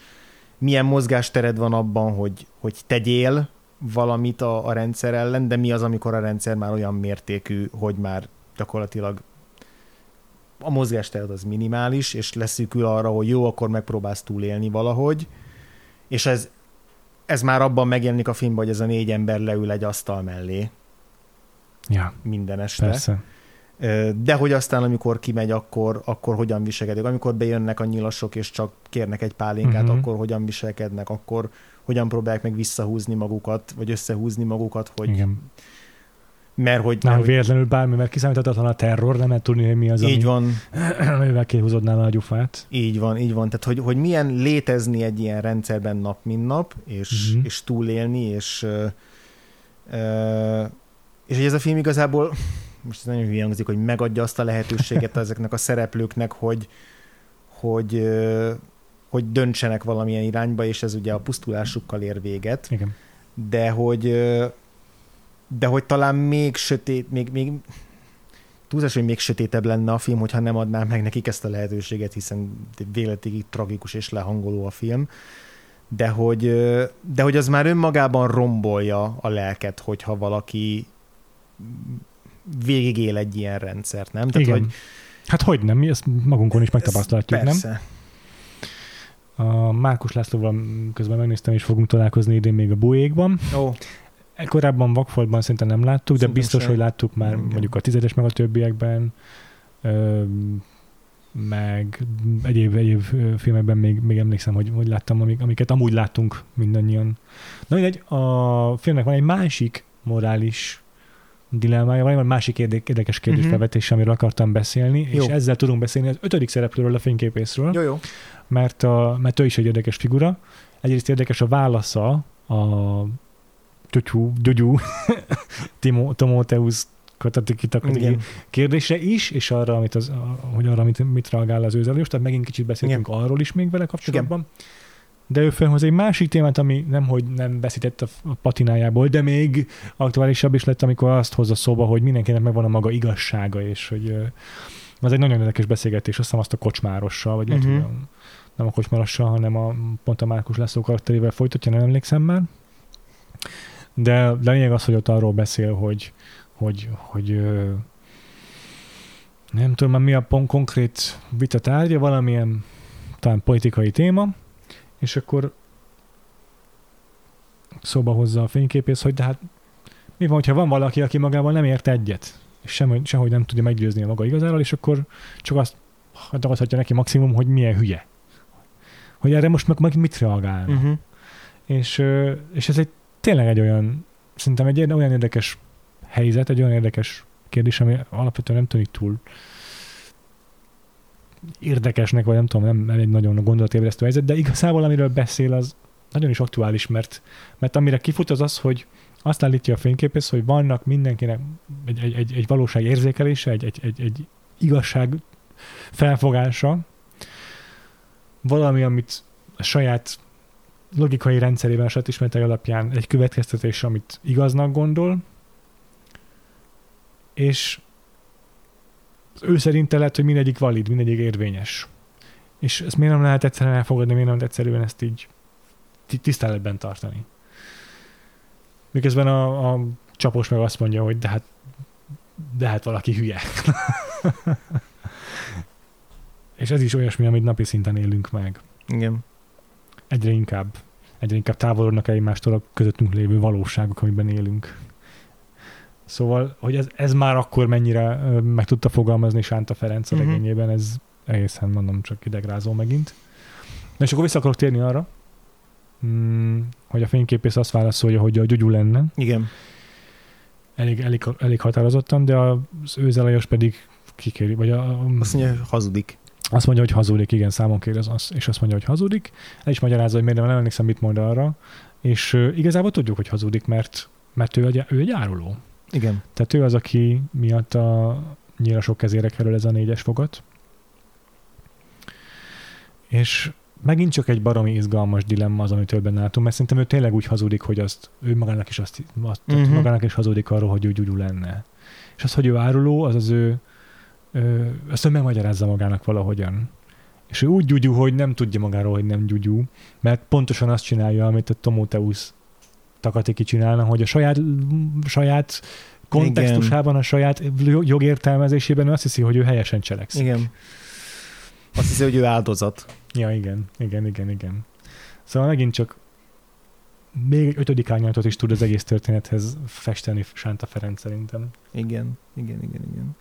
milyen mozgástered van abban, hogy, hogy tegyél valamit a, a rendszer ellen, de mi az, amikor a rendszer már olyan mértékű, hogy már gyakorlatilag a mozgástered az minimális, és leszűkül arra, hogy jó, akkor megpróbálsz túlélni valahogy, és ez, ez már abban megjelenik a filmben, hogy ez a négy ember leül egy asztal mellé Ja, minden este. persze. De hogy aztán, amikor kimegy, akkor, akkor hogyan viselkedik. Amikor bejönnek a nyilasok, és csak kérnek egy pálinkát, uh-huh. akkor hogyan viselkednek, akkor hogyan próbálják meg visszahúzni magukat, vagy összehúzni magukat, hogy Igen mert hogy... Nem, hogy véletlenül bármi, mert kiszámíthatatlan a terror, nem lehet tudni, hogy mi az, így van. amivel kihúzod nála a gyufát. Így van, így van. Tehát, hogy, hogy milyen létezni egy ilyen rendszerben nap, mint nap, és, uh-huh. és túlélni, és, uh, és hogy ez a film igazából, most ez nagyon hülye hangzik, hogy megadja azt a lehetőséget ezeknek a szereplőknek, hogy, hogy, hogy döntsenek valamilyen irányba, és ez ugye a pusztulásukkal ér véget. Igen. De hogy de hogy talán még sötét, még, még túlzás, hogy még sötétebb lenne a film, hogyha nem adnám meg nekik ezt a lehetőséget, hiszen véletig tragikus és lehangoló a film, de hogy, de hogy az már önmagában rombolja a lelket, hogyha valaki végigél egy ilyen rendszert, nem? Tehát, Igen. Hogy, hát hogy nem, mi ezt magunkon is megtapasztalhatjuk, nem? A Márkus Lászlóval közben megnéztem, és fogunk találkozni idén még a Bújékban. Ó. Korábban Vakfoltban szinte nem láttuk, de biztos, hogy láttuk már Igen. mondjuk a tizedes meg a többiekben, ö, meg egyéb, egyéb filmekben még, még emlékszem, hogy, hogy láttam, amik, amiket amúgy láttunk mindannyian. Na mindegy, a filmnek van egy másik morális dilemmája, van egy másik érdekes kérdésfelvetés, uh-huh. amiről akartam beszélni, jó. és ezzel tudunk beszélni az ötödik szereplőről, a fényképészről. Jó, jó. Mert, a, mert ő is egy érdekes figura. Egyrészt érdekes a válasza a Tutyú, Gyugyú, Tomóteusz Katatikitakai kérdése is, és arra, amit az, hogy arra, mit, mit reagál az őzelős, tehát megint kicsit beszéltünk Igen. arról is még vele kapcsolatban. Igen. De ő felhoz egy másik témát, ami nem, hogy nem veszített a patinájából, de még aktuálisabb is lett, amikor azt hozza szóba, hogy mindenkinek megvan a maga igazsága, és hogy az egy nagyon érdekes beszélgetés, azt hiszem azt a kocsmárossal, vagy uh-huh. lehet, nem a kocsmárossal, hanem a, pont a Márkus László karakterével folytatja, nem emlékszem már de lényeg az, hogy ott arról beszél, hogy, hogy, hogy nem tudom mi a pont konkrét vita tárgya, valamilyen talán politikai téma, és akkor szóba hozza a fényképész, hogy de hát mi van, hogyha van valaki, aki magával nem ért egyet, és sem, sehogy nem tudja meggyőzni a maga igazáról, és akkor csak azt adhatja neki maximum, hogy milyen hülye. Hogy erre most meg, meg mit reagál. Uh-huh. És, és ez egy tényleg egy olyan, szerintem egy olyan érdekes helyzet, egy olyan érdekes kérdés, ami alapvetően nem tűnik túl érdekesnek, vagy nem tudom, nem egy nagyon gondolatébresztő helyzet, de igazából amiről beszél, az nagyon is aktuális, mert, mert amire kifut az az, hogy azt állítja a fényképész, hogy vannak mindenkinek egy, egy, egy, egy valóság érzékelése, egy, egy, egy, egy igazság felfogása, valami, amit a saját logikai rendszerében a satismertei alapján egy következtetés, amit igaznak gondol, és ő szerint lehet, hogy mindegyik valid, mindegyik érvényes. És ezt miért nem lehet egyszerűen elfogadni, miért nem lehet egyszerűen ezt így tiszteletben tartani. Miközben a, a csapos meg azt mondja, hogy de hát, de hát valaki hülye. és ez is olyasmi, amit napi szinten élünk meg. Igen egyre inkább, egyre inkább távolodnak egymástól a közöttünk lévő valóságok, amiben élünk. Szóval, hogy ez, ez már akkor mennyire meg tudta fogalmazni Sánta Ferenc a uh-huh. regényében, ez egészen mondom csak idegrázó megint. Na és akkor vissza akarok térni arra, mm, hogy a fényképész azt válaszolja, hogy a gyugyú lenne. Igen. Elég, elég, elég határozottan, de az őzelajos pedig kikéri, vagy a... Azt mondja, hazudik. Azt mondja, hogy hazudik, igen, számon kér, az, és azt mondja, hogy hazudik. El is magyarázza, hogy miért nem emlékszem, mit mond arra. És uh, igazából tudjuk, hogy hazudik, mert, mert ő, egy, ő egy áruló. Igen. Tehát ő az, aki miatt a sok kezére kerül ez a négyes fogat. És megint csak egy baromi izgalmas dilemma az, amit benne látunk, mert szerintem ő tényleg úgy hazudik, hogy azt, ő magának is azt, azt uh-huh. magának is hazudik arról, hogy ő gyugyú lenne. És az, hogy ő áruló, az az ő ezt ő megmagyarázza magának valahogyan. És ő úgy gyugyú, hogy nem tudja magáról, hogy nem gyugyú, mert pontosan azt csinálja, amit a Tomoteusz Takatiki csinálna, hogy a saját, saját kontextusában, a saját jogértelmezésében ő azt hiszi, hogy ő helyesen cselekszik. Igen. Azt hiszi, hogy ő áldozat. Ja, igen, igen, igen, igen. Szóval megint csak még egy ötödik árnyalatot is tud az egész történethez festeni Sánta Ferenc szerintem. Igen, igen, igen, igen.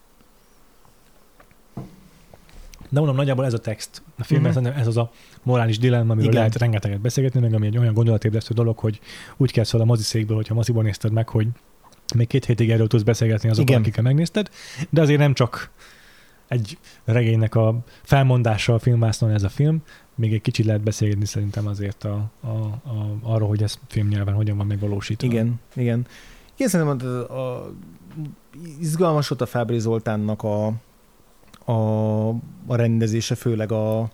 De mondom, nagyjából ez a text a filmben, uh-huh. ez az a morális dilemma, amiről Igen. lehet rengeteget beszélgetni, meg ami egy olyan gondolatébresztő dolog, hogy úgy kell szól a moziszékből, hogyha moziból nézted meg, hogy még két hétig erről tudsz beszélgetni azokkal, akikkel megnézted, de azért nem csak egy regénynek a felmondása a filmvásznon ez a film, még egy kicsit lehet beszélgetni szerintem azért a, a, a, arról, hogy ez filmnyelven hogyan van megvalósítva. Igen, igen. Igen, szerintem a, a, izgalmas volt a Fábri Zoltánnak a, a, a rendezése, főleg a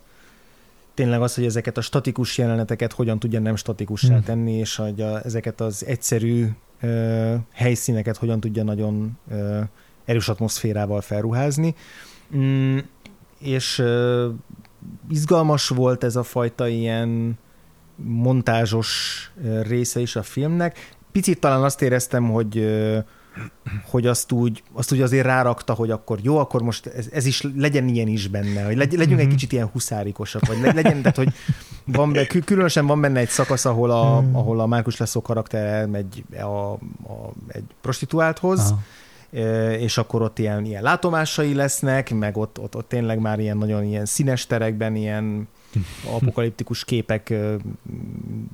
tényleg az, hogy ezeket a statikus jeleneteket hogyan tudja nem statikussá Hmm. tenni, és hogy a, ezeket az egyszerű ö, helyszíneket hogyan tudja nagyon ö, erős atmoszférával felruházni. Mm, és ö, izgalmas volt ez a fajta ilyen montázsos része is a filmnek. Picit talán azt éreztem, hogy hogy azt úgy, azt úgy azért rárakta, hogy akkor jó, akkor most ez, ez is legyen ilyen is benne, hogy legy, legyünk egy Mhm. kicsit ilyen huszárikosak, vagy le- legyen, tehát hogy van, be- kül- különösen van benne egy szakasz, ahol a, Mhm. ahol a Márkus Leszó karakter elmegy a, a, egy prostituálthoz, Aha. És akkor ott ilyen, ilyen látomásai lesznek, meg ott, ott, ott tényleg már ilyen nagyon ilyen színes terekben ilyen apokaliptikus képek ö,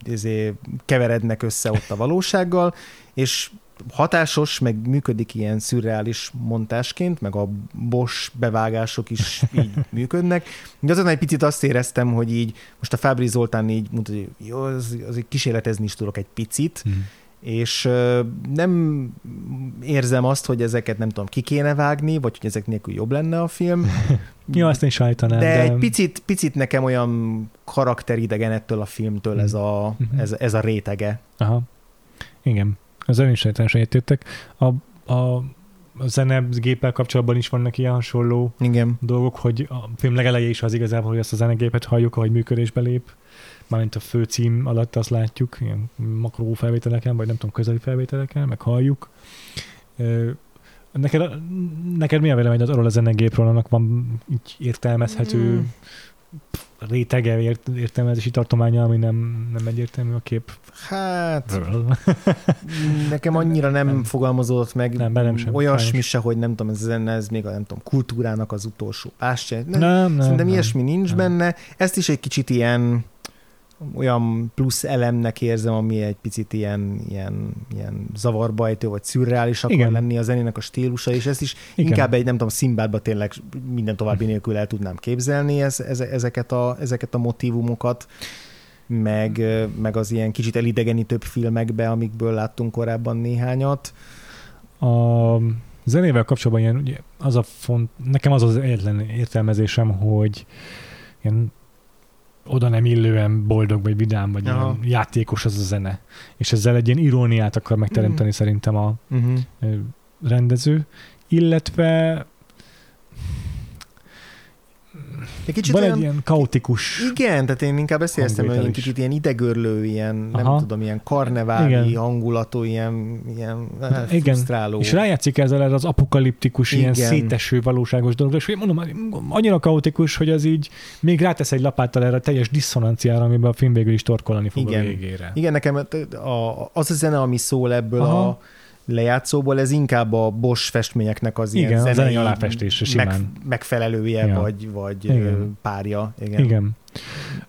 izé, keverednek össze ott a valósággal, és hatásos, meg működik ilyen szürreális montásként, meg a Bosch bevágások is így működnek. De azon egy picit azt éreztem, hogy így most a Fábri Zoltán így mondta, hogy jó, az, az kísérletezni is tudok egy picit, Hm. és nem érzem azt, hogy ezeket nem tudom, ki kéne vágni, vagy hogy ezek nélkül jobb lenne a film. Jó, azt is állítanám, de, de, egy picit, picit nekem olyan karakteridegen ettől a filmtől ez a, Mhm. ez, ez a rétege. Aha. Igen. Az ön is egyetértek. A, a, a zene géppel kapcsolatban is vannak ilyen hasonló Igen. dolgok, hogy a film legeleje is az igazából, hogy ezt a zenegépet halljuk, ahogy működésbe lép. Mármint a főcím alatt azt látjuk, ilyen makró felvételeken, vagy nem tudom, közeli felvételeken, meg halljuk. Neked, neked mi a véleményed arról a zenegépről, annak van így értelmezhető Mm. Rétege, ért, értelmezési tartománya, ami nem, nem egyértelmű a kép. Hát nekem annyira nem, Nem. nem. fogalmazódott meg Nem, bennem sem, olyasmi sajnos. se, hogy nem tudom, ez, zene, ez még a nem tudom, kultúrának az utolsó pástja. Nem, Nem, nem. Szerintem nem. ilyesmi nincs nem. benne. Ezt is egy kicsit ilyen olyan plusz elemnek érzem, ami egy picit ilyen, ilyen, ilyen zavarba ejtő, vagy szürreális akar Igen. lenni a zenének a stílusa, és ezt is Igen. inkább egy, nem tudom, Szimbádba tényleg minden további nélkül el tudnám képzelni ez, ez, ezeket, a, ezeket a motivumokat, meg, meg az ilyen kicsit elidegenítőbb filmekbe, amikből láttunk korábban néhányat. A zenével kapcsolatban ilyen, ugye, az a font, nekem az az egyetlen értelmezésem, hogy ilyen oda nem illően boldog, vagy vidám, vagy Aha. játékos az a zene. És ezzel egy ilyen iróniát akar megteremteni Mm. szerintem a Uh-huh. rendező. Illetve Egy kicsit van olyan, egy ilyen kaotikus Igen, tehát én inkább ezt éreztem, hogy ilyen kicsit ilyen idegörlő, ilyen, nem Aha. tudom, ilyen karneváli Igen. hangulatú, ilyen, ilyen hát, Igen. frusztráló. És rájátszik ezzel erre az apokaliptikus, ilyen Igen. széteső valóságos dologra, és mondom, annyira kaotikus, hogy az így még rátesz egy lapáttal erre a teljes diszonanciára, amiben a film végül is torkolani fog Igen. a végére. Igen, nekem az a zene, ami szól ebből Aha. a lejátszóból, ez inkább a Bosch festményeknek az Igen, ilyen zenei aláfestése simán. megfelelője, Ja. vagy, vagy Igen. párja. Igen. Igen.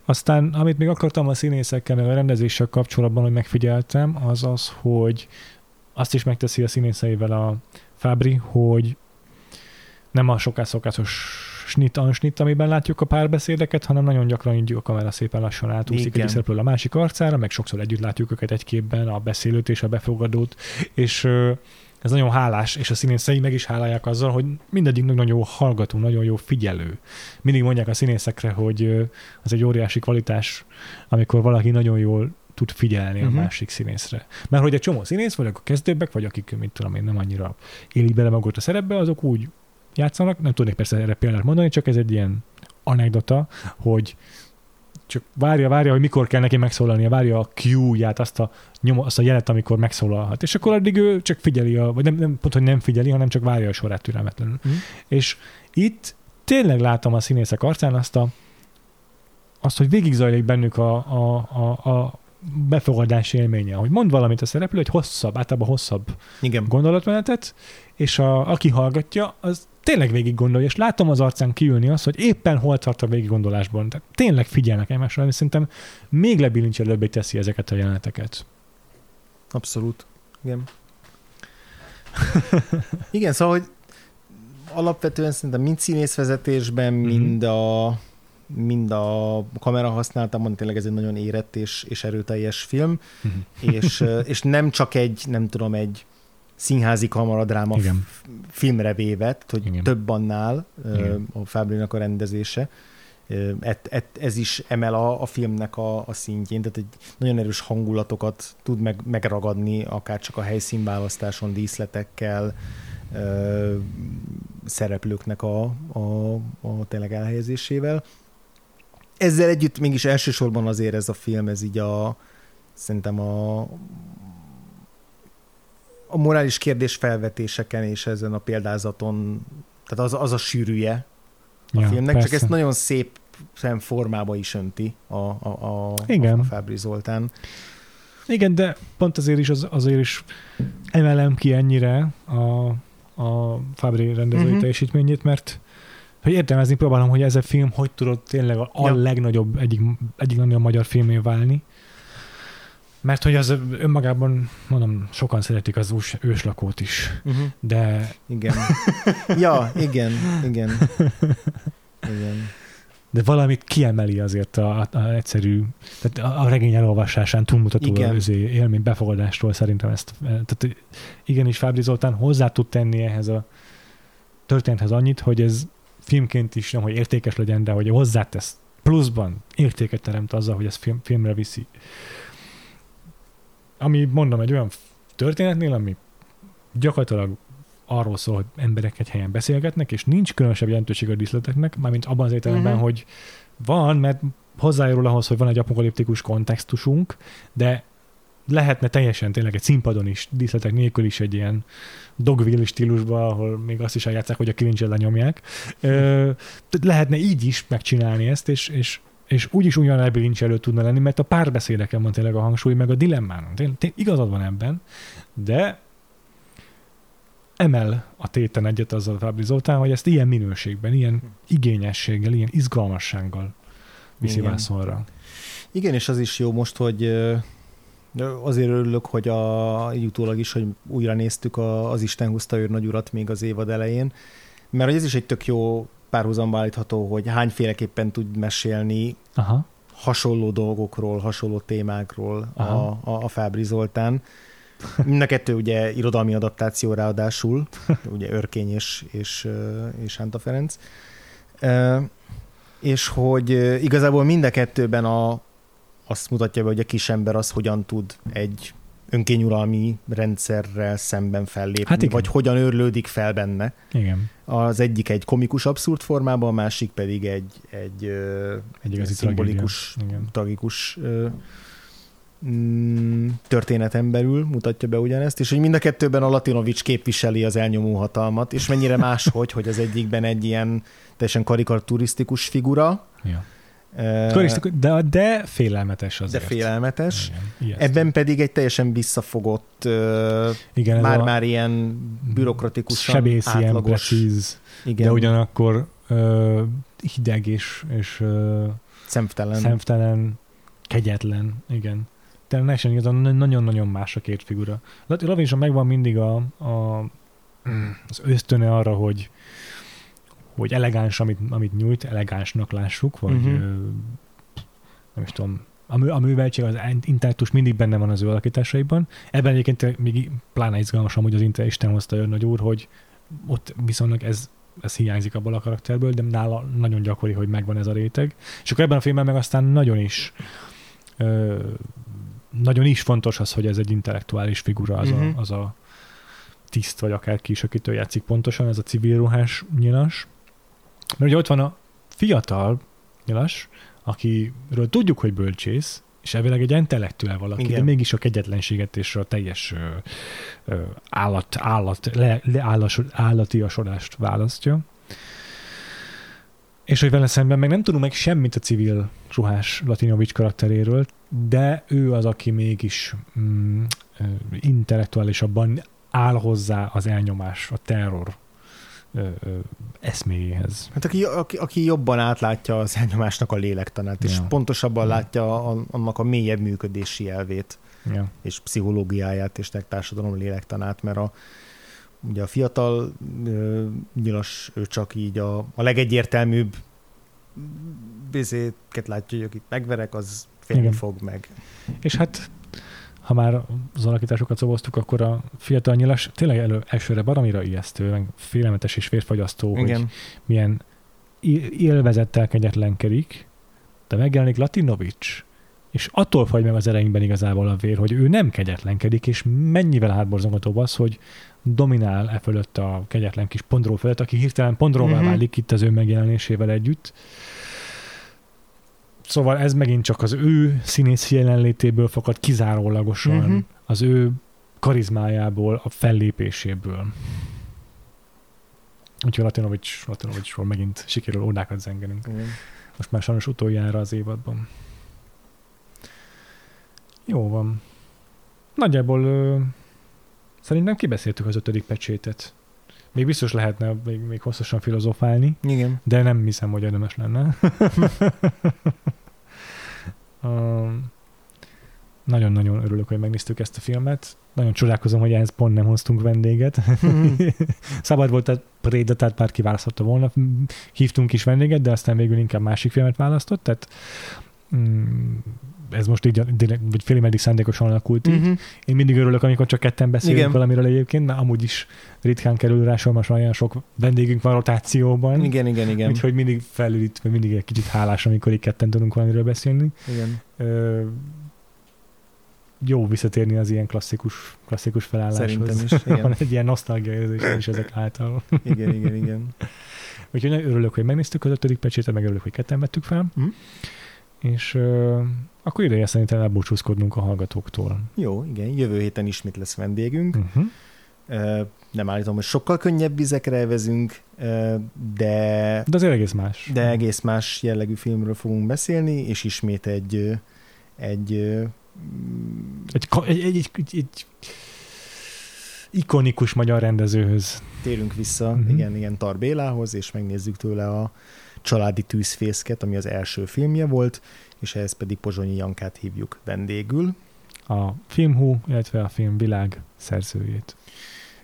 Aztán, amit még akartam a színészekkel, meg a rendezéssel kapcsolatban, hogy megfigyeltem, az az, hogy azt is megteszi a színészeivel a Fábri, hogy nem a szokásos snit ansnit, amiben látjuk a párbeszédeket, hanem nagyon gyakran így a kamera szépen lassan átúszik Igen. egy szereplő a másik arcára, meg sokszor együtt látjuk őket egy képben, a beszélőt és a befogadót, és ez nagyon hálás, és a színészei meg is hálálják azzal, hogy mindegyiknek nagyon jó hallgató, nagyon jó figyelő. Mindig mondják a színészekre, hogy az egy óriási kvalitás, amikor valaki nagyon jól tud figyelni uh-huh. Mhm. a másik színészre. Mert hogy egy csomó színész, vagy a kezdőbbek, vagy akik, mint tudom én, nem annyira élik bele magukat a szerepbe, azok úgy játszanak, nem tudnék persze erre példát mondani, csak ez egy ilyen anekdota, hogy csak várja, várja, hogy mikor kell neki megszólalnia, várja a cue-ját, azt a, nyom, azt a jelet, amikor megszólalhat. És akkor addig ő csak figyeli, a, vagy nem, nem pont, hogy nem figyeli, hanem csak várja a sorát türelmetlenül. Mhm. És itt tényleg látom a színészek arcán azt, a, azt hogy végig zajlik bennük a, a, a, a befogadás élménye, hogy mond valamit a szereplő, egy hosszabb, általában hosszabb Igen. gondolatmenetet, és a, aki hallgatja, az tényleg végig gondolja, és látom az arcán kiülni azt, hogy éppen hol tart a végig gondolásban. Tehát tényleg figyelnek egymásra, és szerintem még lebilincselőbbé teszi ezeket a jeleneteket. Abszolút. Igen. Igen, szóval, hogy alapvetően szerintem mind színészvezetésben, Mhm. mind a mind a kamera használatában tényleg ez egy nagyon érett és, és erőteljes film, és, ö, és nem csak egy, nem tudom, egy színházi kamaradráma Igen. filmre véve, tehát, hogy Igen. több annál Igen. a Fábrinak a rendezése. Et, et, ez is emel a, a filmnek a, a szintjén, tehát egy nagyon erős hangulatokat tud meg, megragadni, akár csak a helyszínválasztáson, díszletekkel, ö, szereplőknek a, a, a tényleg elhelyezésével. Ezzel együtt mégis elsősorban azért ez a film, ez így a szerintem a a morális kérdés felvetéseken és ezen a példázaton, tehát az, az a sűrűje a Ja, filmnek, persze. csak ezt nagyon szép formába is önti a, a, a, Igen. a, Fábri Zoltán. Igen, de pont azért is, az, azért is emelem ki ennyire a, a Fabri rendezői uh-huh. teljesítményét, mert hogy értelmezni próbálom, hogy ez a film hogy tudott tényleg a, a Ja. legnagyobb, egyik, egyik legnagyobb magyar filmé válni. Mert hogy az önmagában, mondom, sokan szeretik az ős, őslakót is, Uh-huh. de Igen. ja, igen, igen. Igen. de valamit kiemeli azért a, a, a egyszerű, tehát a, a regény elolvasásán túlmutató Igen. az élmény befogadástól szerintem ezt, tehát hogy igenis Fábri Zoltán hozzá tud tenni ehhez a történethez annyit, hogy ez filmként is nem, hogy értékes legyen, de hogy hozzátesz pluszban értéket teremt azzal, hogy ez film, filmre viszi. Ami mondom, egy olyan történetnél, ami gyakorlatilag arról szól, hogy emberek egy helyen beszélgetnek, és nincs különösebb jelentőség a díszleteknek, mármint abban az értelemben, uh-huh. hogy van, mert hozzájárul ahhoz, hogy van egy apokaliptikus kontextusunk, de lehetne teljesen tényleg egy színpadon is, díszletek nélkül is egy ilyen dogville stílusban, ahol még azt is eljátszák, hogy a kilincsel lenyomják. Ö, lehetne így is megcsinálni ezt, és, és, és úgyis ugyan lebilincselő tudna lenni, mert a párbeszédeken van tényleg a hangsúly, meg a dilemmán. Tény, tény, igazad van ebben, de emel a téten egyet azzal Fábri Zoltán, hogy ezt ilyen minőségben, ilyen igényességgel, ilyen izgalmassággal viszi Igen. vászonra. Igen, és az is jó most, hogy azért örülök, hogy a utólag is, hogy újra néztük a, az Isten húzta őr urat még az évad elején, mert ez is egy tök jó párhuzamba állítható, hogy hányféleképpen tud mesélni Aha. hasonló dolgokról, hasonló témákról a, Aha. a, a Fábri Zoltán. Mind a kettő ugye irodalmi adaptáció ráadásul, ugye Örkény és, és, és Hánta Ferenc. És hogy igazából mind a kettőben a, azt mutatja be, hogy a kisember az hogyan tud egy önkényuralmi rendszerrel szemben fellépni, Hát igen. vagy hogyan őrlődik fel benne. Igen. Az egyik egy komikus abszurd formában, a másik pedig egy, egy, Egy igazi szimbolikus, tragikus mm, történeten belül mutatja be ugyanezt, és hogy mind a kettőben a Latinovics képviseli az elnyomó hatalmat, és mennyire máshogy, hogy az egyikben egy ilyen teljesen karikaturisztikus figura, Ja. De, de félelmetes de azért. félelmetes, Igen, ebben pedig egy teljesen visszafogott, Igen, ez a már-már ilyen bürokratikusan sebész, ilyen precíz, Igen, de ugyanakkor ö, hideg és, és ö, szemtelen. szemtelen, kegyetlen, igen. Teljesen igazán nagyon-nagyon más a két figura. Lavison megvan mindig a, a, az ösztöne arra, hogy hogy elegáns, amit, amit nyújt, elegánsnak lássuk, vagy Mhm. uh-huh. nem is tudom, a, mű, a műveltség, az intellektus mindig benne van az ő alakításaiban. Ebben egyébként még pláne izgalmas amúgy az Inter Isten hozta jön nagy úr, hogy ott viszonylag ez, ez hiányzik abból a karakterből, de nála nagyon gyakori, hogy megvan ez a réteg. És akkor ebben a filmben meg aztán nagyon is ö, nagyon is fontos az, hogy ez egy intellektuális figura, az, Mhm. a, az a tiszt, vagy akár ki is, akitől játszik pontosan, ez a civil ruhás nyilas. Mert ugye ott van a fiatal nyilas, akiről tudjuk, hogy bölcsész, és elvileg egy intellektuál valaki, Igen. de mégis a kegyetlenséget és a teljes ö, ö, állat, állat, le, le, állas, állatiasodást választja. És hogy vele szemben meg nem tudunk meg semmit a civil ruhás Latinovics karakteréről, de ő az, aki mégis mm, intellektuálisabban áll hozzá az elnyomás, a terror ö, ö, eszméjéhez. Hát aki, aki, aki jobban átlátja az elnyomásnak a lélektanát, és Ja. pontosabban Ja. látja a- annak a mélyebb működési elvét, Ja. és pszichológiáját, és társadalom lélektanát, mert a, ugye a fiatal ö, nyilas, ő csak így a, a legegyértelműbb bizéket látja, hogy akit megverek, az félni fog meg. És hát, ha már az alakításokat szoboztuk, akkor a fiatal nyilas tényleg elő, elsőre baromira ijesztő, meg félelmetes és vérfagyasztó, hogy Igen. milyen i- élvezettel kegyetlenkedik, de megjelenik Latinovics, és attól fagy meg az ereinkben igazából a vér, hogy ő nem kegyetlenkedik, és mennyivel hátborzongatóbb az, hogy dominál e fölött a kegyetlen kis pondró fölött, aki hirtelen pondróvá Mhm. válik itt az ő megjelenésével együtt. Szóval ez megint csak az ő színész jelenlétéből fakad kizárólagosan, Mhm. az ő karizmájából, a fellépéséből. Úgyhogy Latinovics, Latinovicsról megint sikerül ódákat zengenünk. Igen. Most már sajnos utoljára az évadban. Jó van. Nagyjából ö, szerintem kibeszéltük az ötödik pecsétet. Még biztos lehetne még, még hosszasan filozofálni, Igen. de nem hiszem, hogy érdemes lenne. um, nagyon-nagyon örülök, hogy megnéztük ezt a filmet. Nagyon csodálkozom, hogy ehhez pont nem hoztunk vendéget. Szabad volt a Prédatát már kiválaszthatta volna. Hívtunk is vendéget, de aztán végül inkább másik filmet választott, tehát mm, ez most így, vagy félig meddig szándékosan alakult így. Mhm. Én mindig örülök, amikor csak ketten beszélünk Igen. valamiről egyébként, mert amúgy is ritkán kerül rá sor, most olyan sok vendégünk van rotációban. Igen, igen, igen. Úgyhogy mindig felülít, mindig egy kicsit hálás, amikor így ketten tudunk valamiről beszélni. igen. Ö, jó visszatérni az ilyen klasszikus, klasszikus felálláshoz. Szerintem is, igen. Van egy ilyen nosztalgia érzés is ezek által. Igen, igen, igen. Úgyhogy örülök, hogy megnéztük az ötödik pecsétet, meg örülök, hogy ketten vettük fel. Mhm. És akkor ideje szerintem elbúcsúzkodnunk a hallgatóktól. Jó, igen, jövő héten ismét lesz vendégünk. Uh-huh. Nem állítom, hogy sokkal könnyebb vizekre evezünk, ö, de, De azért egész más. de egész más jellegű filmről fogunk beszélni, és ismét egy, egy ö, Egy, egy, egy, egy, egy, ikonikus magyar rendezőhöz. térünk vissza, uh-huh. igen, igen, Tar Bélához, és megnézzük tőle a Családi tűzfészket, ami az első filmje volt, és ehhez pedig Pozsonyi Jankát hívjuk vendégül. A filmhú, illetve a filmvilág szerzőjét.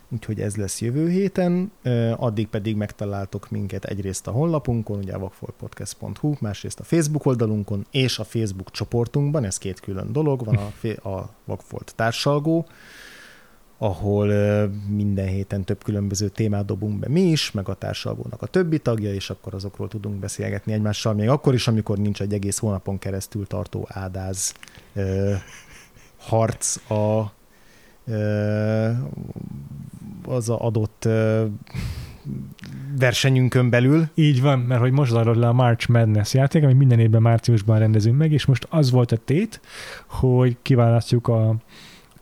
Úgyhogy ez lesz jövő héten, addig pedig megtaláltok minket egyrészt a honlapunkon, ugye a vakfoltpodcast.hu, másrészt a Facebook oldalunkon és a Facebook csoportunkban, ez két külön dolog, van a, a Vakfolt társalgó, ahol minden héten több különböző témát dobunk be mi is, meg a társalgónak a többi tagja, és akkor azokról tudunk beszélgetni egymással, még akkor is, amikor nincs egy egész hónapon keresztül tartó ádáz ö, harc a ö, az a adott ö, versenyünkön belül. Így van, mert hogy most zajlott le a March Madness játék, amit minden évben márciusban rendezünk meg, és most az volt a tét, hogy kiválasztjuk a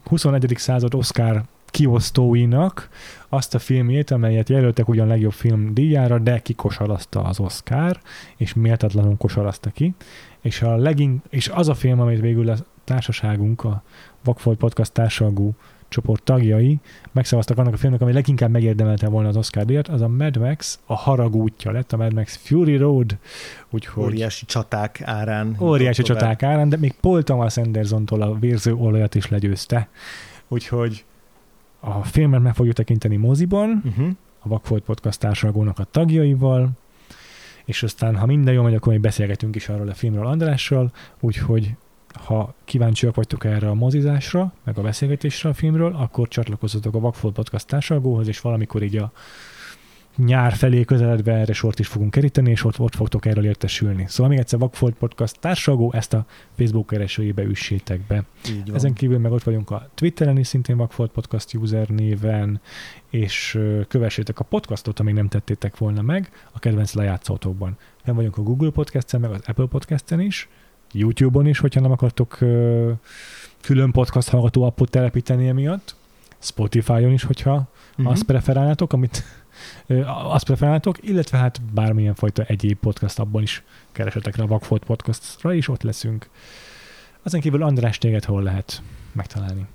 21. század Oscar kiosztóinak azt a filmjét, amelyet jelöltek ugyan legjobb film díjára, de kikosarazta az Oscar, és méltatlanul kosarazta ki. És, a legin- és az a film, amit végül a társaságunk, a Vakfolt Podcast társalgó csoport tagjai megszavaztak annak a filmnek, ami leginkább megérdemelte volna az Oscar díjat, az a Mad Max, a harag útja lett, a Mad Max Fury Road, úgyhogy Óriási csaták árán. óriási csaták árán, de még Paul Thomas Andersontól a vérző olajat is legyőzte. Úgyhogy a filmet meg fogjuk tekinteni moziban, Uh-huh. a Vakfolt Podcast társalgónak a tagjaival, és aztán, ha minden jól megy, akkor még beszélgetünk is arról a filmről Andrással, úgyhogy ha kíváncsiak vagytok erre a mozizásra, meg a beszélgetésre a filmről, akkor csatlakozzatok a Vakfolt Podcast társalgóhoz, és valamikor így a nyár felé közeledve erre sort is fogunk keríteni, és ott, ott fogtok erről értesülni. Szóval még egyszer Vakfolt Podcast társalgó, ezt a Facebook keresőjébe üssétek be. Ezen kívül meg ott vagyunk a Twitteren is, szintén Vakfolt Podcast user néven, és kövessétek a podcastot, amíg nem tettétek volna meg, a kedvenc lejátszótokban. Nem vagyunk a Google Podcast-en, meg az Apple Podcast-en is, YouTube-on is, hogyha nem akartok külön podcast hallgató appot telepíteni emiatt, Spotify-on is, hogyha uh-huh. azt preferálnátok, amit Azt preferáltok, illetve hát bármilyen fajta egyéb podcast abban is keresetek rá a Vagfolt podcastra, és ott leszünk. Ezen kívül András téged hol lehet megtalálni?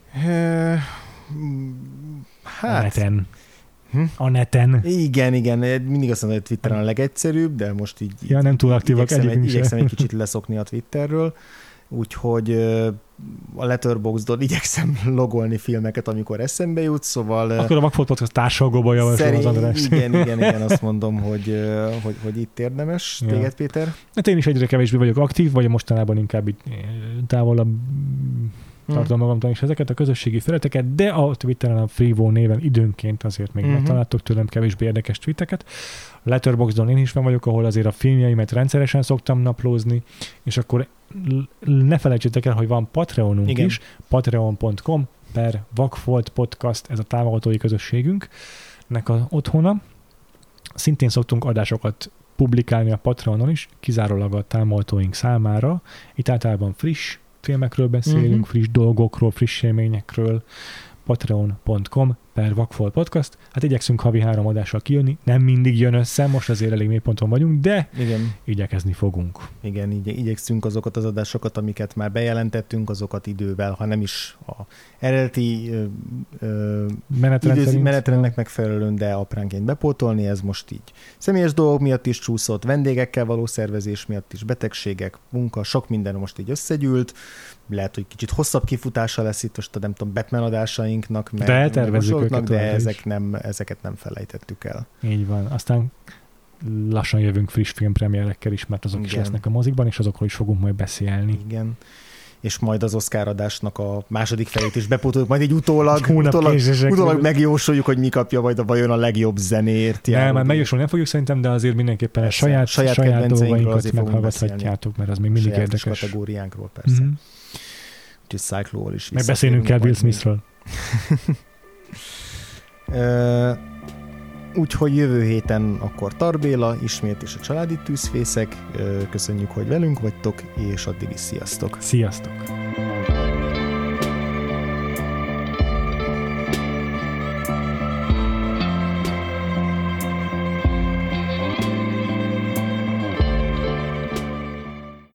A Hát, neten. Hm? A neten. igen, igen, mindig azt mondom, hogy Twitteren a legegyszerűbb, de most így Ja, nem túl aktívak igyekszem, egy, igyekszem egy kicsit leszokni a Twitterről, úgyhogy a Letterboxdon igyekszem logolni filmeket, amikor eszembe jut, szóval Akkor a Vagfolt Podcast társalgóban javaslom az András. igen, igen, igen, azt mondom, hogy, hogy, hogy itt érdemes. Ja. Téged, Péter? Hát én is egyre kevésbé vagyok aktív, vagy mostanában inkább itt távolabb. Tartom magamtól is ezeket a közösségi felületeket, de a Twitteren a Freevo néven időnként azért még Mhm. megtaláltok tőlem kevésbé érdekes tweeteket. Letterboxdon én is van vagyok, ahol azért a filmjeimet rendszeresen szoktam naplózni, és akkor ne felejtsétek el, hogy van Patreonunk Igen. is, patreon.com per Vagfolt Podcast, ez a támogatói közösségünknek a otthona. Szintén szoktunk adásokat publikálni a Patreonon is, kizárólag a támogatóink számára. Itt általában friss filmekről beszélünk, Mhm. uh-huh. friss dolgokról, friss élményekről. patreon.com per Vakfol Podcast. Hát igyekszünk havi három adással kijönni. Nem mindig jön össze, most azért elég mélyponton vagyunk, de Igen, igyekezni fogunk. igen, így, igyekszünk azokat az adásokat, amiket már bejelentettünk, azokat idővel, ha nem is a eredeti Menetrend időzi menetrendnek megfelelően, de apránként bepótolni, ez most így személyes dolgok miatt is csúszott, vendégekkel való szervezés miatt is, betegségek, munka, sok minden most így összegyűlt, lehet, hogy kicsit hosszabb kifutása lesz itt most a nem tudom, Batman adásainknak, meg, De eltervezzük őket de is. ezek nem, ezeket nem felejtettük el. Így van. Aztán lassan jövünk friss filmpremierekkel is, mert azok is Igen. lesznek a mozikban, és azokról is fogunk majd beszélni. Igen. És majd az Oscar adásnak a második felét is bepótoljuk, majd egy utólag, Hónap utólag, utólag megjósoljuk, hogy mi kapja majd a vajon a legjobb zenért. Nem, már megjósolni nem fogjuk szerintem, de azért mindenképpen a Persze, saját, saját saját, saját dolgainkat meghallgathatjátok, mert az még mindig Sajátos érdekes. kategóriánkról persze. Mhm. Úgyhogy Cyclóval is Meg beszélnünk kell visszatérünk Smithről. Úgyhogy jövő héten akkor Tarbéla, ismét is a családi tűzfészek. Köszönjük, hogy velünk vagytok, és addig is sziasztok! Sziasztok!